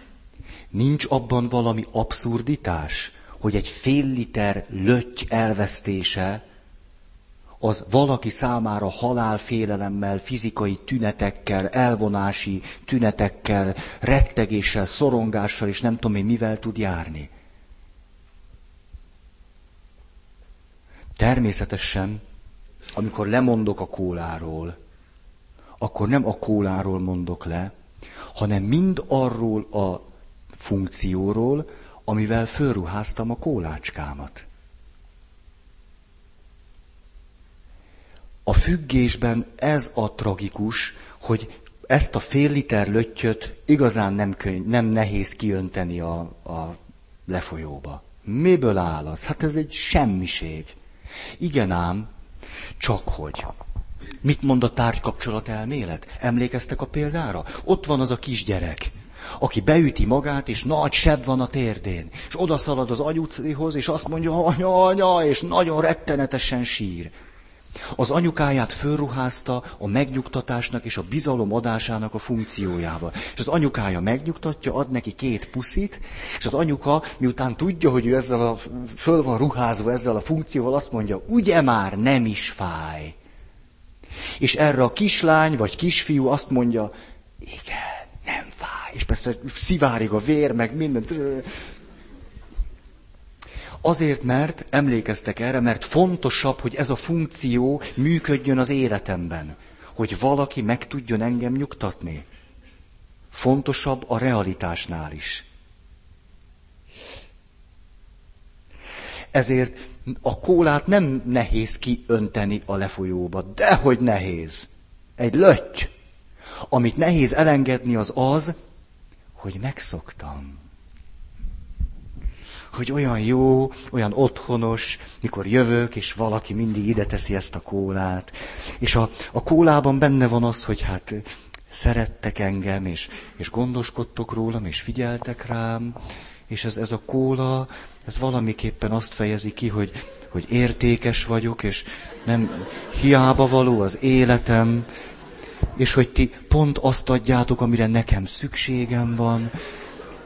nincs abban valami abszurditás, hogy egy fél liter löty elvesztése az valaki számára halálfélelemmel, fizikai tünetekkel, elvonási tünetekkel, rettegéssel, szorongással, és nem tudom én mivel tud járni. Természetesen, amikor lemondok a kóláról, akkor nem a kóláról mondok le, hanem mind arról a funkcióról, amivel fölruháztam a kólácskámat. A függésben ez a tragikus, hogy ezt a fél liter löttyöt igazán nem, könny, nem nehéz kiönteni a, a lefolyóba. Miből áll az? Hát ez egy semmiség. Igen ám, csak hogy. Mit mond a tárgykapcsolat elmélet? Emlékeztek a példára? Ott van az a kisgyerek, aki beüti magát, és nagy seb van a térdén, és odaszalad az anyucihoz, és azt mondja, anya, anya, és nagyon rettenetesen sír. Az anyukáját fölruházta a megnyugtatásnak és a bizalom adásának a funkciójával. És az anyukája megnyugtatja, ad neki két puszit, és az anyuka, miután tudja, hogy ő ezzel a, föl van ruházva ezzel a funkcióval, azt mondja, ugye már nem is fáj. És erre a kislány vagy kisfiú azt mondja, igen, nem fáj. És persze szivárig a vér, meg mindent. Azért, mert, emlékeztek erre, mert fontosabb, hogy ez a funkció működjön az életemben. Hogy valaki meg tudjon engem nyugtatni. Fontosabb a realitásnál is. Ezért a kólát nem nehéz kiönteni a lefolyóba. Dehogy nehéz. Egy lötty. Amit nehéz elengedni az az, hogy megszoktam hogy olyan jó, olyan otthonos, mikor jövök, és valaki mindig ide teszi ezt a kólát. És a, a kólában benne van az, hogy hát szerettek engem, és, és gondoskodtok rólam, és figyeltek rám, és ez, ez a kóla, ez valamiképpen azt fejezi ki, hogy, hogy értékes vagyok, és nem hiába való az életem, és hogy ti pont azt adjátok, amire nekem szükségem van,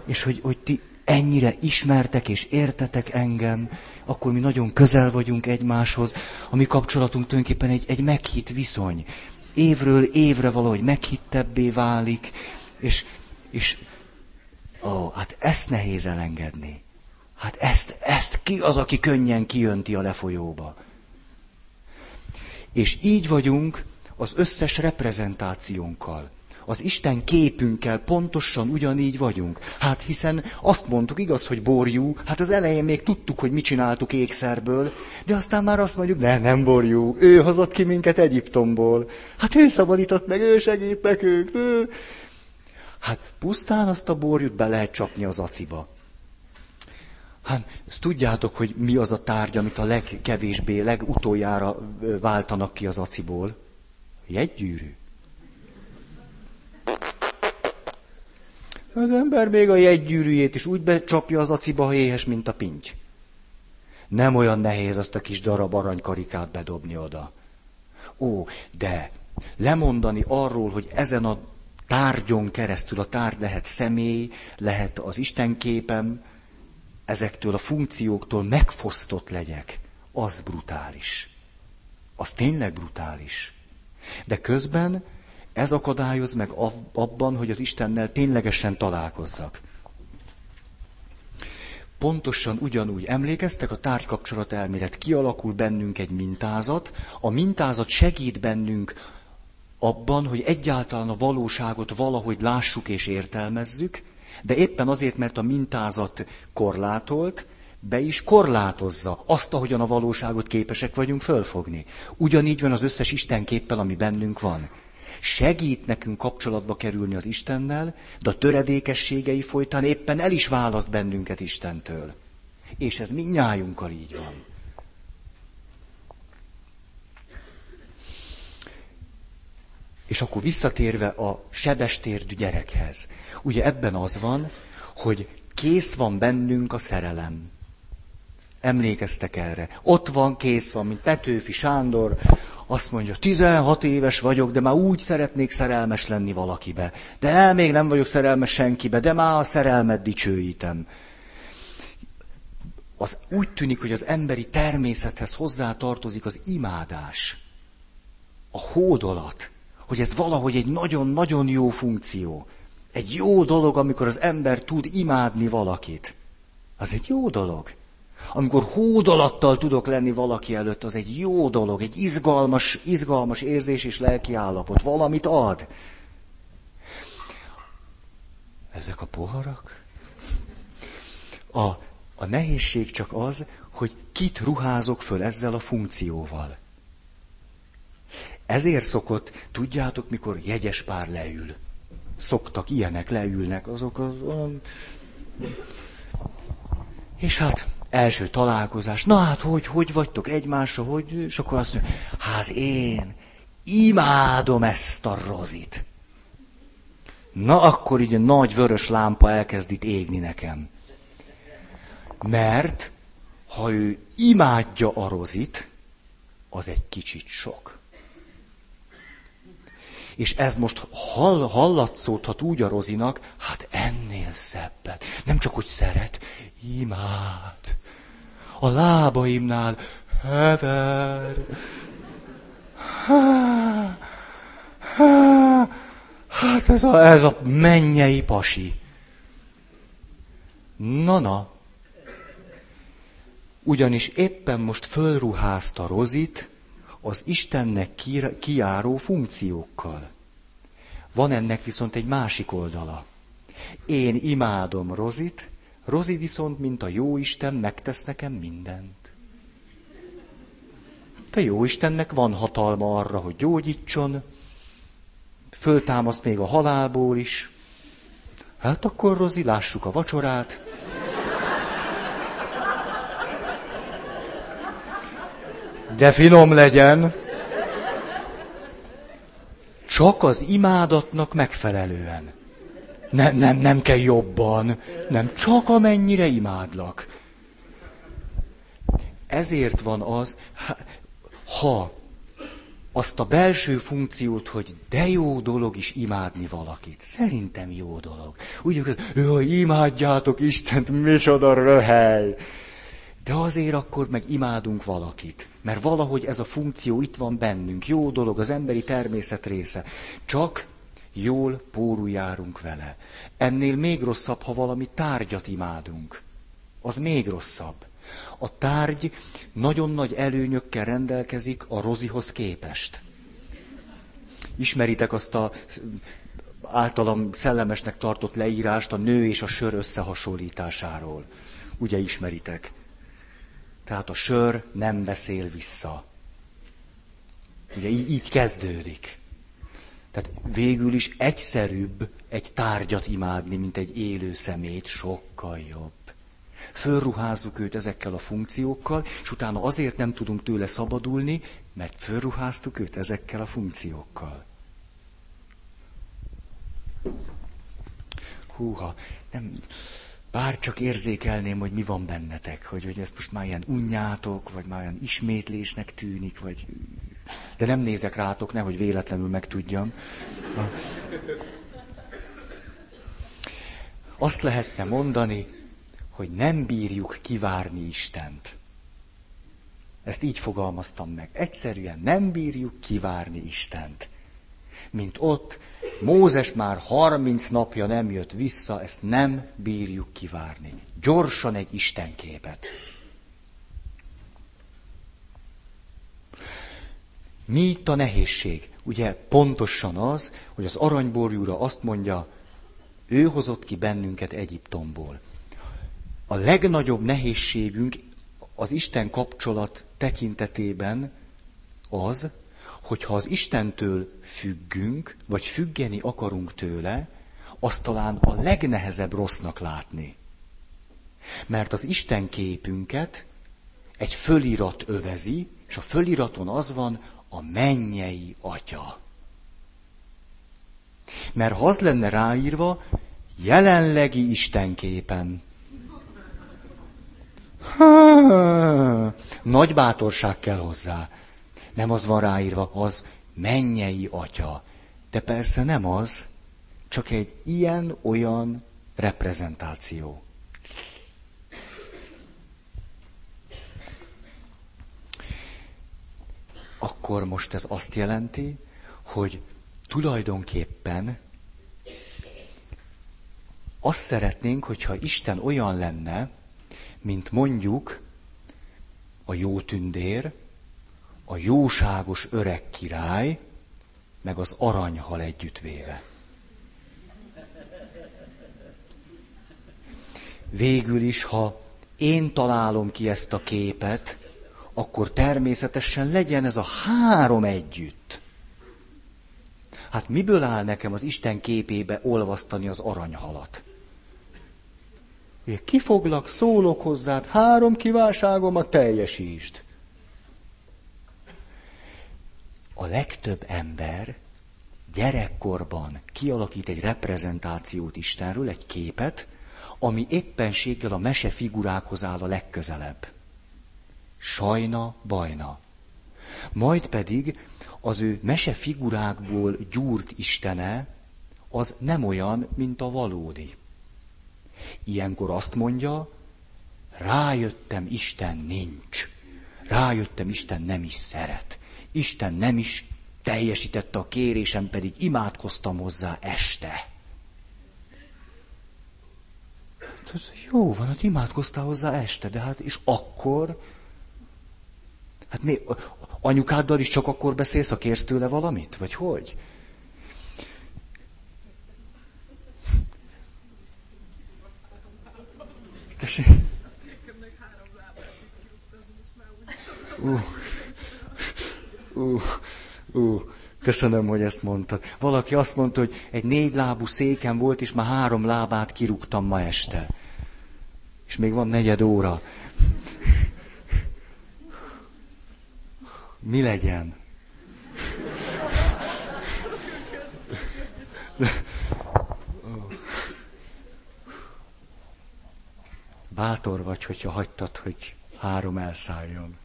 és hogy, hogy ti ennyire ismertek és értetek engem, akkor mi nagyon közel vagyunk egymáshoz. A mi kapcsolatunk tulajdonképpen egy, egy meghitt viszony. Évről évre valahogy meghittebbé válik, és, és ó, hát ezt nehéz elengedni. Hát ezt, ezt ki az, aki könnyen kijönti a lefolyóba. És így vagyunk az összes reprezentációnkkal az Isten képünkkel pontosan ugyanígy vagyunk. Hát hiszen azt mondtuk, igaz, hogy borjú, hát az elején még tudtuk, hogy mit csináltuk ékszerből, de aztán már azt mondjuk, ne, nem borjú, ő hozott ki minket Egyiptomból. Hát ő szabadított meg, ő segít nekünk. Hát pusztán azt a borjút be lehet csapni az aciba. Hát ezt tudjátok, hogy mi az a tárgy, amit a legkevésbé, legutoljára váltanak ki az aciból? Jegygyűrű. Az ember még a jegygyűrűjét is úgy becsapja az aciba, ha éhes, mint a pinty. Nem olyan nehéz azt a kis darab aranykarikát bedobni oda. Ó, de lemondani arról, hogy ezen a tárgyon keresztül, a tárgy lehet személy, lehet az Isten képem, ezektől a funkcióktól megfosztott legyek, az brutális. Az tényleg brutális. De közben ez akadályoz meg abban, hogy az Istennel ténylegesen találkozzak. Pontosan ugyanúgy emlékeztek, a tárgykapcsolat elmélet kialakul bennünk egy mintázat, a mintázat segít bennünk abban, hogy egyáltalán a valóságot valahogy lássuk és értelmezzük, de éppen azért, mert a mintázat korlátolt, be is korlátozza azt, ahogyan a valóságot képesek vagyunk fölfogni. Ugyanígy van az összes Istenképpel, ami bennünk van segít nekünk kapcsolatba kerülni az Istennel, de a töredékességei folytán éppen el is választ bennünket Istentől. És ez mindnyájunkkal így van. És akkor visszatérve a sebestérdű gyerekhez. Ugye ebben az van, hogy kész van bennünk a szerelem. Emlékeztek erre. Ott van, kész van, mint Petőfi Sándor, azt mondja, 16 éves vagyok, de már úgy szeretnék szerelmes lenni valakibe. De még nem vagyok szerelmes senkibe, de már a szerelmet dicsőítem. Az úgy tűnik, hogy az emberi természethez hozzá tartozik az imádás, a hódolat, hogy ez valahogy egy nagyon-nagyon jó funkció. Egy jó dolog, amikor az ember tud imádni valakit. Az egy jó dolog. Amikor hódolattal tudok lenni valaki előtt, az egy jó dolog, egy izgalmas, izgalmas érzés és lelki állapot. Valamit ad. Ezek a poharak? A, a nehézség csak az, hogy kit ruházok föl ezzel a funkcióval. Ezért szokott, tudjátok, mikor jegyes pár leül. Szoktak, ilyenek leülnek, azok az. És hát első találkozás. Na hát, hogy, hogy vagytok egymásra, hogy... És akkor azt mondja, hát én imádom ezt a rozit. Na akkor így a nagy vörös lámpa elkezd itt égni nekem. Mert ha ő imádja a rozit, az egy kicsit sok. És ez most hall, hallatszódhat úgy a rozinak, hát ennél szebbet. Nem csak, hogy szeret, imád. A lábaimnál hever. Ha, ha, hát ez a, ez a mennyei pasi. Na-na. Ugyanis éppen most fölruházta Rozit az Istennek kiáró funkciókkal. Van ennek viszont egy másik oldala. Én imádom Rozit, Rozi viszont, mint a jó Isten, megtesz nekem mindent. Te jó Istennek van hatalma arra, hogy gyógyítson, föltámaszt még a halálból is. Hát akkor, Rozi, lássuk a vacsorát. De finom legyen. Csak az imádatnak megfelelően. Nem, nem, nem kell jobban, nem, csak amennyire imádlak. Ezért van az, ha azt a belső funkciót, hogy de jó dolog is imádni valakit. Szerintem jó dolog. Úgy, hogy imádjátok Istent, micsoda röhely. De azért akkor meg imádunk valakit. Mert valahogy ez a funkció itt van bennünk. Jó dolog, az emberi természet része. Csak jól járunk vele. Ennél még rosszabb, ha valami tárgyat imádunk. Az még rosszabb. A tárgy nagyon nagy előnyökkel rendelkezik a rozihoz képest. Ismeritek azt a általam szellemesnek tartott leírást a nő és a sör összehasonlításáról. Ugye ismeritek? Tehát a sör nem beszél vissza. Ugye így, így kezdődik. Tehát végül is egyszerűbb egy tárgyat imádni, mint egy élő szemét, sokkal jobb. Fölruházzuk őt ezekkel a funkciókkal, és utána azért nem tudunk tőle szabadulni, mert fölruháztuk őt ezekkel a funkciókkal. Húha, nem, bár csak érzékelném, hogy mi van bennetek, hogy, hogy ezt most már ilyen unjátok, vagy már ilyen ismétlésnek tűnik, vagy... De nem nézek rátok, nehogy véletlenül megtudjam. Azt lehetne mondani, hogy nem bírjuk kivárni Istent. Ezt így fogalmaztam meg. Egyszerűen nem bírjuk kivárni Istent. Mint ott, Mózes már 30 napja nem jött vissza, ezt nem bírjuk kivárni. Gyorsan egy Istenképet. Mi itt a nehézség? Ugye pontosan az, hogy az aranyborjúra azt mondja, ő hozott ki bennünket Egyiptomból a legnagyobb nehézségünk az Isten kapcsolat tekintetében az, hogyha az Istentől függünk, vagy függeni akarunk tőle, azt talán a legnehezebb rossznak látni. Mert az Isten képünket egy fölirat övezi, és a föliraton az van a mennyei atya. Mert ha az lenne ráírva, jelenlegi Istenképen, nagy bátorság kell hozzá. Nem az van ráírva, az mennyei atya. De persze nem az, csak egy ilyen-olyan reprezentáció. Akkor most ez azt jelenti, hogy tulajdonképpen azt szeretnénk, hogyha Isten olyan lenne, mint mondjuk a jó tündér, a jóságos öreg király, meg az aranyhal együttvéve. végül is, ha én találom ki ezt a képet, akkor természetesen legyen ez a három együtt. Hát miből áll nekem az Isten képébe olvasztani az aranyhalat? Kifoglak, szólok hozzád, három kívánságomat teljesítsd. A legtöbb ember gyerekkorban kialakít egy reprezentációt Istenről, egy képet, ami éppenséggel a mese figurákhoz áll a legközelebb. Sajna, bajna. Majd pedig az ő mese figurákból gyúrt istene, az nem olyan, mint a valódi. Ilyenkor azt mondja, rájöttem, Isten nincs. Rájöttem, Isten nem is szeret. Isten nem is teljesítette a kérésem, pedig imádkoztam hozzá este. Jó van, hát imádkoztál hozzá este, de hát és akkor? Hát mi, anyukáddal is csak akkor beszélsz, ha kérsz tőle valamit? Vagy hogy? Tessék? Uh, uh, uh, köszönöm, hogy ezt mondtad. Valaki azt mondta, hogy egy négy lábú széken volt, és már három lábát kirúgtam ma este. És még van negyed óra. Mi legyen? Bátor vagy, hogyha hagytad, hogy három elszálljon.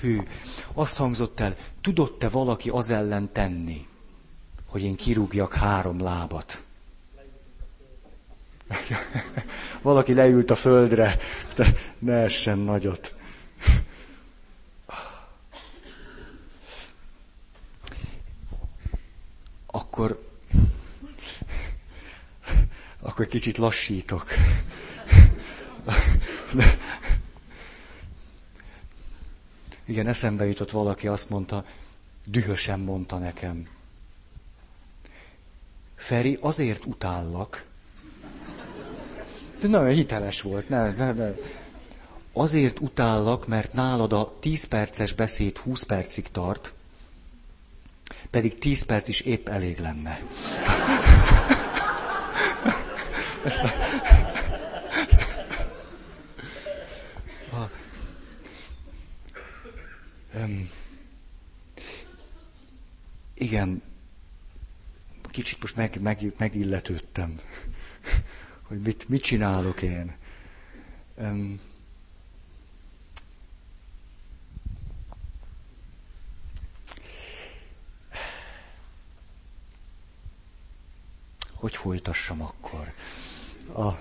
Hű, azt hangzott el, tudott-e valaki az ellen tenni, hogy én kirúgjak három lábat? Valaki leült a földre, de ne essen nagyot. Akkor, akkor kicsit lassítok. Igen, eszembe jutott valaki, azt mondta, dühösen mondta nekem. Feri, azért utállak, nagyon hiteles volt, ne, ne, ne. Azért utállak, mert nálad a 10 perces beszéd 20 percig tart, pedig 10 perc is épp elég lenne. A... a... Um, igen, kicsit most meg, meg, megilletődtem hogy mit, mit csinálok én. Um, hogy folytassam akkor? A...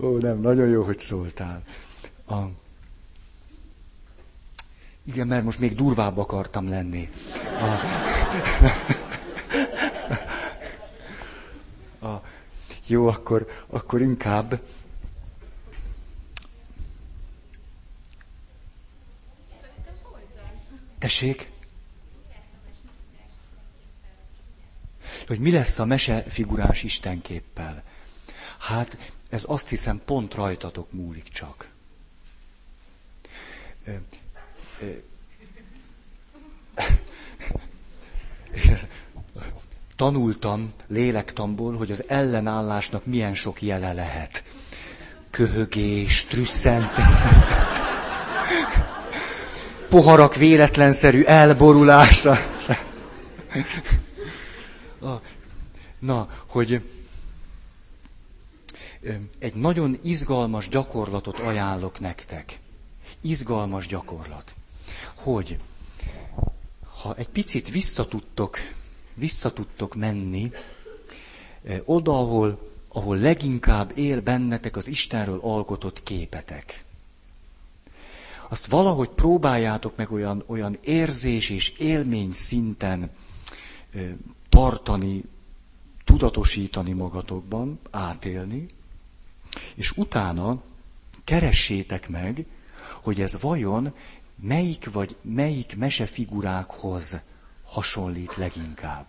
Ó, nem, nagyon jó, hogy szóltál. A... Igen, mert most még durvább akartam lenni. A... Jó, akkor, akkor inkább Tessék? Hogy mi lesz a mesefigurás istenképpel? Hát ez azt hiszem pont rajtatok múlik csak. Ö, ö, tanultam lélektamból, hogy az ellenállásnak milyen sok jele lehet. Köhögés, trüsszentés, poharak véletlenszerű elborulása. Na, hogy egy nagyon izgalmas gyakorlatot ajánlok nektek. Izgalmas gyakorlat. Hogy ha egy picit visszatudtok vissza tudtok menni eh, oda, ahol, ahol leginkább él bennetek az Istenről alkotott képetek. Azt valahogy próbáljátok meg olyan, olyan érzés és élmény szinten eh, tartani, tudatosítani magatokban, átélni, és utána keressétek meg, hogy ez vajon melyik vagy melyik mesefigurákhoz hasonlít leginkább.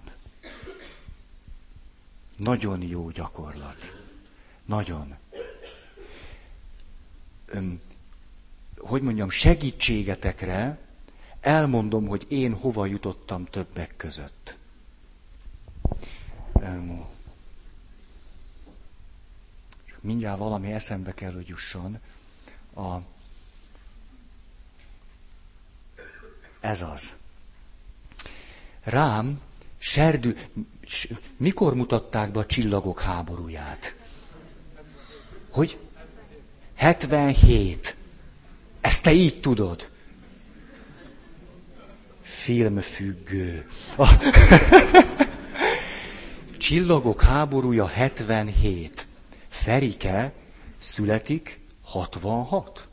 Nagyon jó gyakorlat. Nagyon. Öm, hogy mondjam, segítségetekre elmondom, hogy én hova jutottam többek között. Öm, mindjárt valami eszembe kell, hogy jusson. A, ez az. Rám serdül, mikor mutatták be a csillagok háborúját? Hogy? 77. Ezt te így tudod. Filmfüggő. A... Csillagok háborúja 77. Ferike születik 66.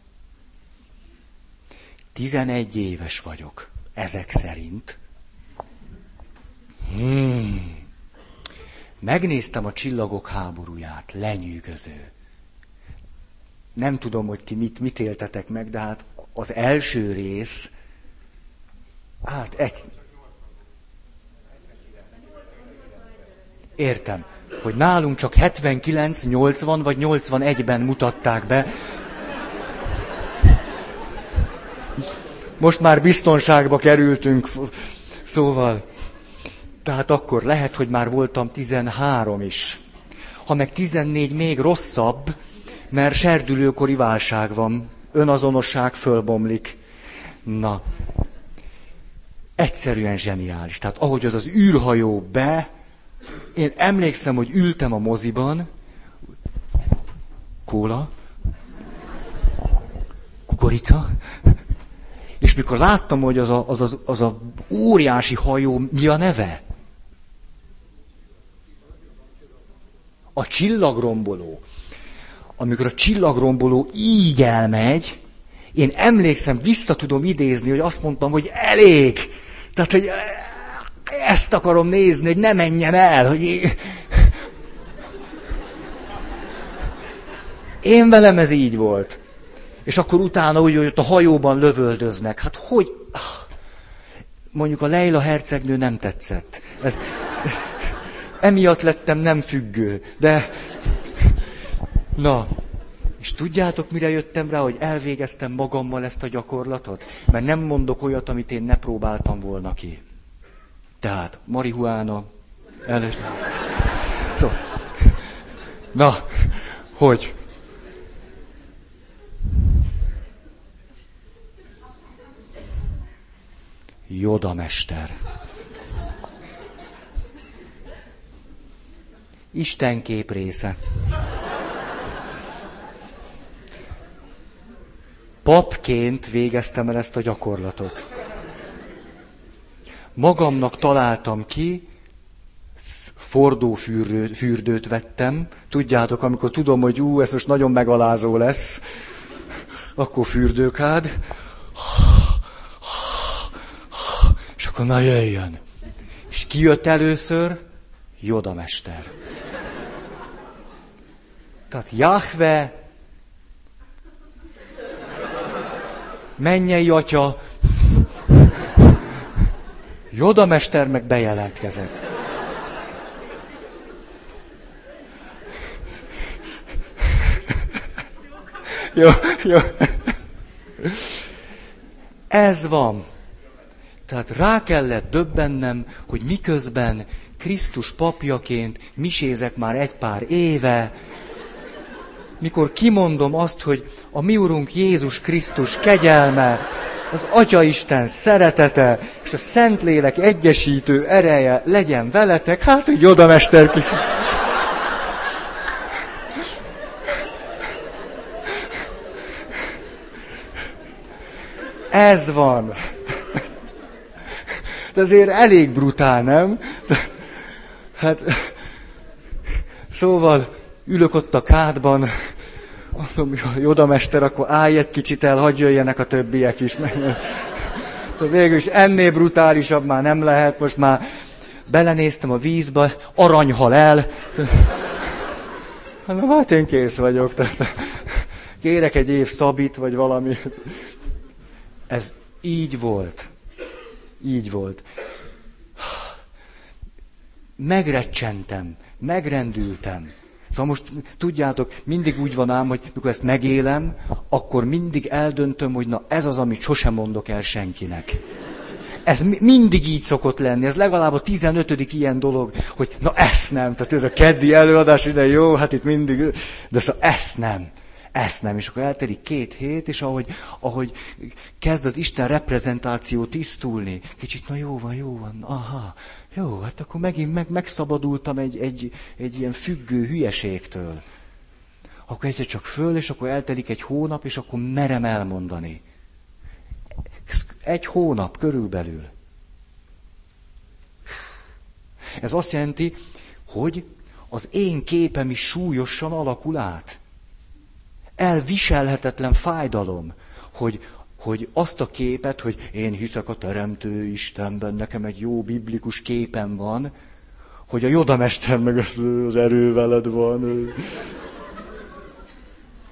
11 éves vagyok, ezek szerint. Hmm. Megnéztem a csillagok háborúját, lenyűgöző. Nem tudom, hogy ti mit, mit éltetek meg, de hát az első rész, hát egy... Értem, hogy nálunk csak 79, 80 vagy 81-ben mutatták be. Most már biztonságba kerültünk, szóval. Tehát akkor lehet, hogy már voltam 13 is. Ha meg 14 még rosszabb, mert serdülőkori válság van, önazonosság fölbomlik. Na, egyszerűen zseniális. Tehát ahogy az az űrhajó be, én emlékszem, hogy ültem a moziban, kóla, kukorica, és mikor láttam, hogy az a, az, az, az a óriási hajó mi a neve? A csillagromboló. Amikor a csillagromboló így elmegy, én emlékszem, vissza tudom idézni, hogy azt mondtam, hogy elég. Tehát, hogy ezt akarom nézni, hogy ne menjen el, hogy én... Én velem ez így volt. És akkor utána úgy, hogy ott a hajóban lövöldöznek. Hát hogy... Mondjuk a Leila hercegnő nem tetszett. Ez emiatt lettem nem függő. De, na, és tudjátok, mire jöttem rá, hogy elvégeztem magammal ezt a gyakorlatot? Mert nem mondok olyat, amit én ne próbáltam volna ki. Tehát, marihuána, elnes... Szóval, na, hogy? Joda mester. Isten kép része. Papként végeztem el ezt a gyakorlatot. Magamnak találtam ki, fordófürdőt vettem. Tudjátok, amikor tudom, hogy ú, ez most nagyon megalázó lesz, akkor fürdőkád. És akkor na jöjjön. És ki jött először? Joda mester. Tehát Jahve, mennyei atya, Joda mester meg bejelentkezett. jó, jó. Ez van. Tehát rá kellett döbbennem, hogy miközben Krisztus papjaként misézek már egy pár éve, mikor kimondom azt, hogy a mi Urunk Jézus Krisztus kegyelme, az Atya Isten szeretete és a Szentlélek egyesítő ereje legyen veletek, hát, hogy oda mester kis. Ez van. De azért elég brutál, nem? Hát, szóval ülök ott a kádban, mondom, Joda mester, akkor állj egy kicsit el, hagyj jöjjenek a többiek is. Végül is ennél brutálisabb már nem lehet, most már belenéztem a vízbe, aranyhal el. Hát, hát én kész vagyok. Tehát, kérek egy év szabit, vagy valami. Ez így volt. Így volt. megrecsentem, megrendültem. Szóval most tudjátok, mindig úgy van ám, hogy mikor ezt megélem, akkor mindig eldöntöm, hogy na ez az, amit sosem mondok el senkinek. Ez mindig így szokott lenni, ez legalább a 15. ilyen dolog, hogy na ezt nem, tehát ez a keddi előadás ide jó, hát itt mindig, de szóval ezt nem, ezt nem. És akkor eltelik két hét, és ahogy, ahogy kezd az Isten reprezentáció tisztulni, kicsit, na jó van, jó van, aha, jó, hát akkor megint meg, megszabadultam egy, egy, egy ilyen függő hülyeségtől. Akkor egyszer csak föl, és akkor eltelik egy hónap, és akkor merem elmondani. Egy hónap körülbelül. Ez azt jelenti, hogy az én képem is súlyosan alakul át. Elviselhetetlen fájdalom, hogy, hogy azt a képet, hogy én hiszek a Teremtő Istenben, nekem egy jó biblikus képem van, hogy a Jodamester meg az erő veled van.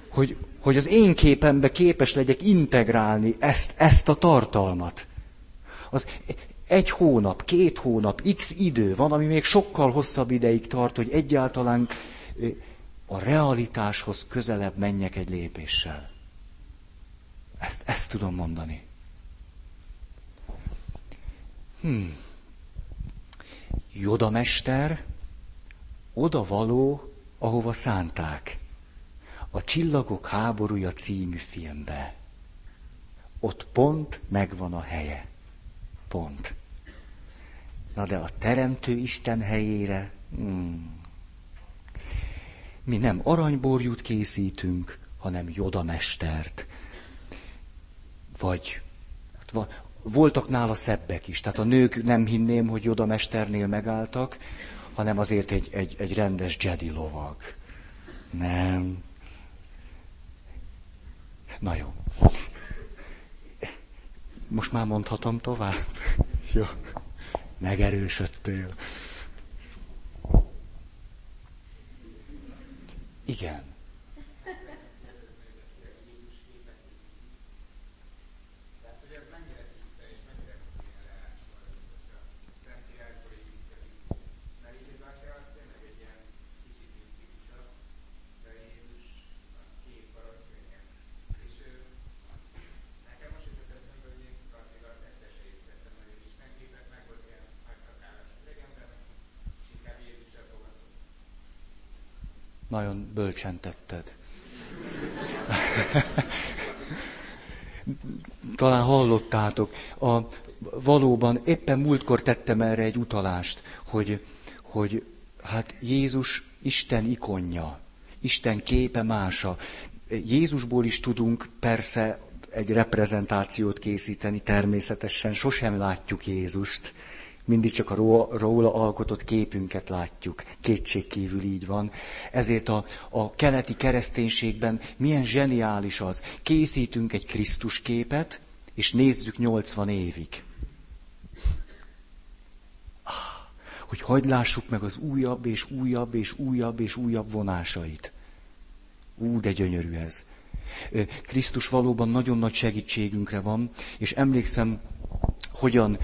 Hogy, hogy az én képembe képes legyek integrálni ezt, ezt a tartalmat. Az egy hónap, két hónap, x idő van, ami még sokkal hosszabb ideig tart, hogy egyáltalán a realitáshoz közelebb menjek egy lépéssel. Ezt, ezt tudom mondani. Hmm. Jodamester oda való, ahova szánták. A Csillagok háborúja című filmbe. Ott pont megvan a helye. Pont. Na de a Teremtő Isten helyére, hmm. mi nem aranyborjút készítünk, hanem Jodamestert. Vagy hát voltak nála szebbek is. Tehát a nők nem hinném, hogy Jodamesternél megálltak, hanem azért egy, egy, egy rendes Jedi lovag. Nem. Na jó. Most már mondhatom tovább? Jó. Megerősödtél. Igen. Nagyon bölcsen tetted. Talán hallottátok. A, valóban éppen múltkor tettem erre egy utalást, hogy, hogy hát Jézus Isten ikonja, Isten képe mása. Jézusból is tudunk persze egy reprezentációt készíteni, természetesen sosem látjuk Jézust, mindig csak a róla alkotott képünket látjuk. Kétségkívül így van. Ezért a, a keleti kereszténységben milyen zseniális az. Készítünk egy Krisztus képet, és nézzük 80 évig. Ah, hogy hogy lássuk meg az újabb és újabb és újabb és újabb vonásait. Ú, de gyönyörű ez. Krisztus valóban nagyon nagy segítségünkre van, és emlékszem, hogyan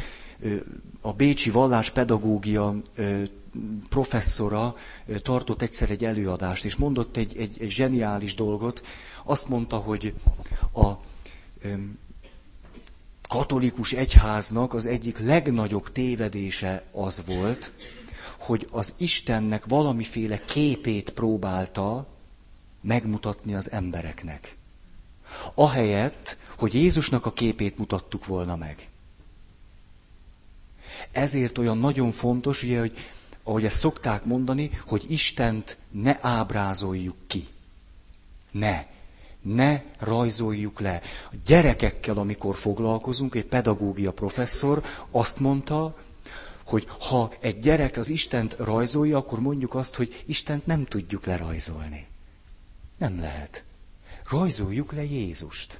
a Bécsi valláspedagógia professzora tartott egyszer egy előadást, és mondott egy, egy, egy zseniális dolgot. Azt mondta, hogy a katolikus egyháznak az egyik legnagyobb tévedése az volt, hogy az Istennek valamiféle képét próbálta megmutatni az embereknek. Ahelyett, hogy Jézusnak a képét mutattuk volna meg. Ezért olyan nagyon fontos, ugye, hogy ahogy ezt szokták mondani, hogy Istent ne ábrázoljuk ki. Ne. Ne rajzoljuk le. A gyerekekkel, amikor foglalkozunk, egy pedagógia professzor azt mondta, hogy ha egy gyerek az Istent rajzolja, akkor mondjuk azt, hogy Istent nem tudjuk lerajzolni. Nem lehet. Rajzoljuk le Jézust.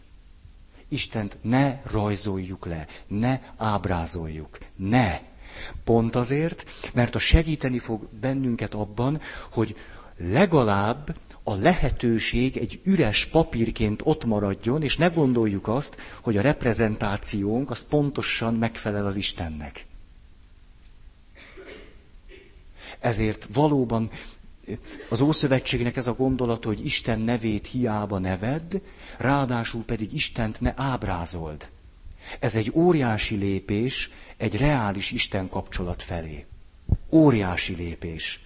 Istent ne rajzoljuk le, ne ábrázoljuk, ne. Pont azért, mert a segíteni fog bennünket abban, hogy legalább a lehetőség egy üres papírként ott maradjon, és ne gondoljuk azt, hogy a reprezentációnk az pontosan megfelel az Istennek. Ezért valóban az Ószövetségnek ez a gondolata, hogy Isten nevét hiába neved, ráadásul pedig Istent ne ábrázold. Ez egy óriási lépés egy reális Isten kapcsolat felé. Óriási lépés.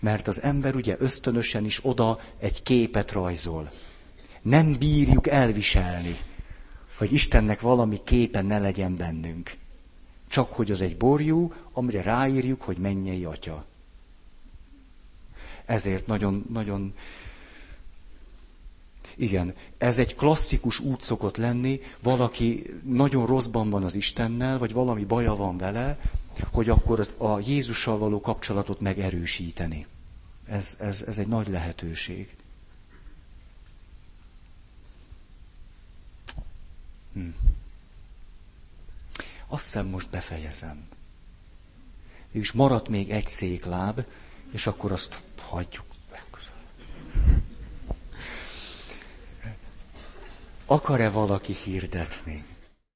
Mert az ember ugye ösztönösen is oda egy képet rajzol. Nem bírjuk elviselni, hogy Istennek valami képe ne legyen bennünk. Csak hogy az egy borjú, amire ráírjuk, hogy mennyei atya. Ezért nagyon, nagyon, igen, ez egy klasszikus út szokott lenni, valaki nagyon rosszban van az Istennel, vagy valami baja van vele, hogy akkor az, a Jézussal való kapcsolatot megerősíteni. Ez, ez, ez egy nagy lehetőség. Hm. Azt hiszem most befejezem. És maradt még egy székláb, és akkor azt hagyjuk. Akar-e valaki hirdetni?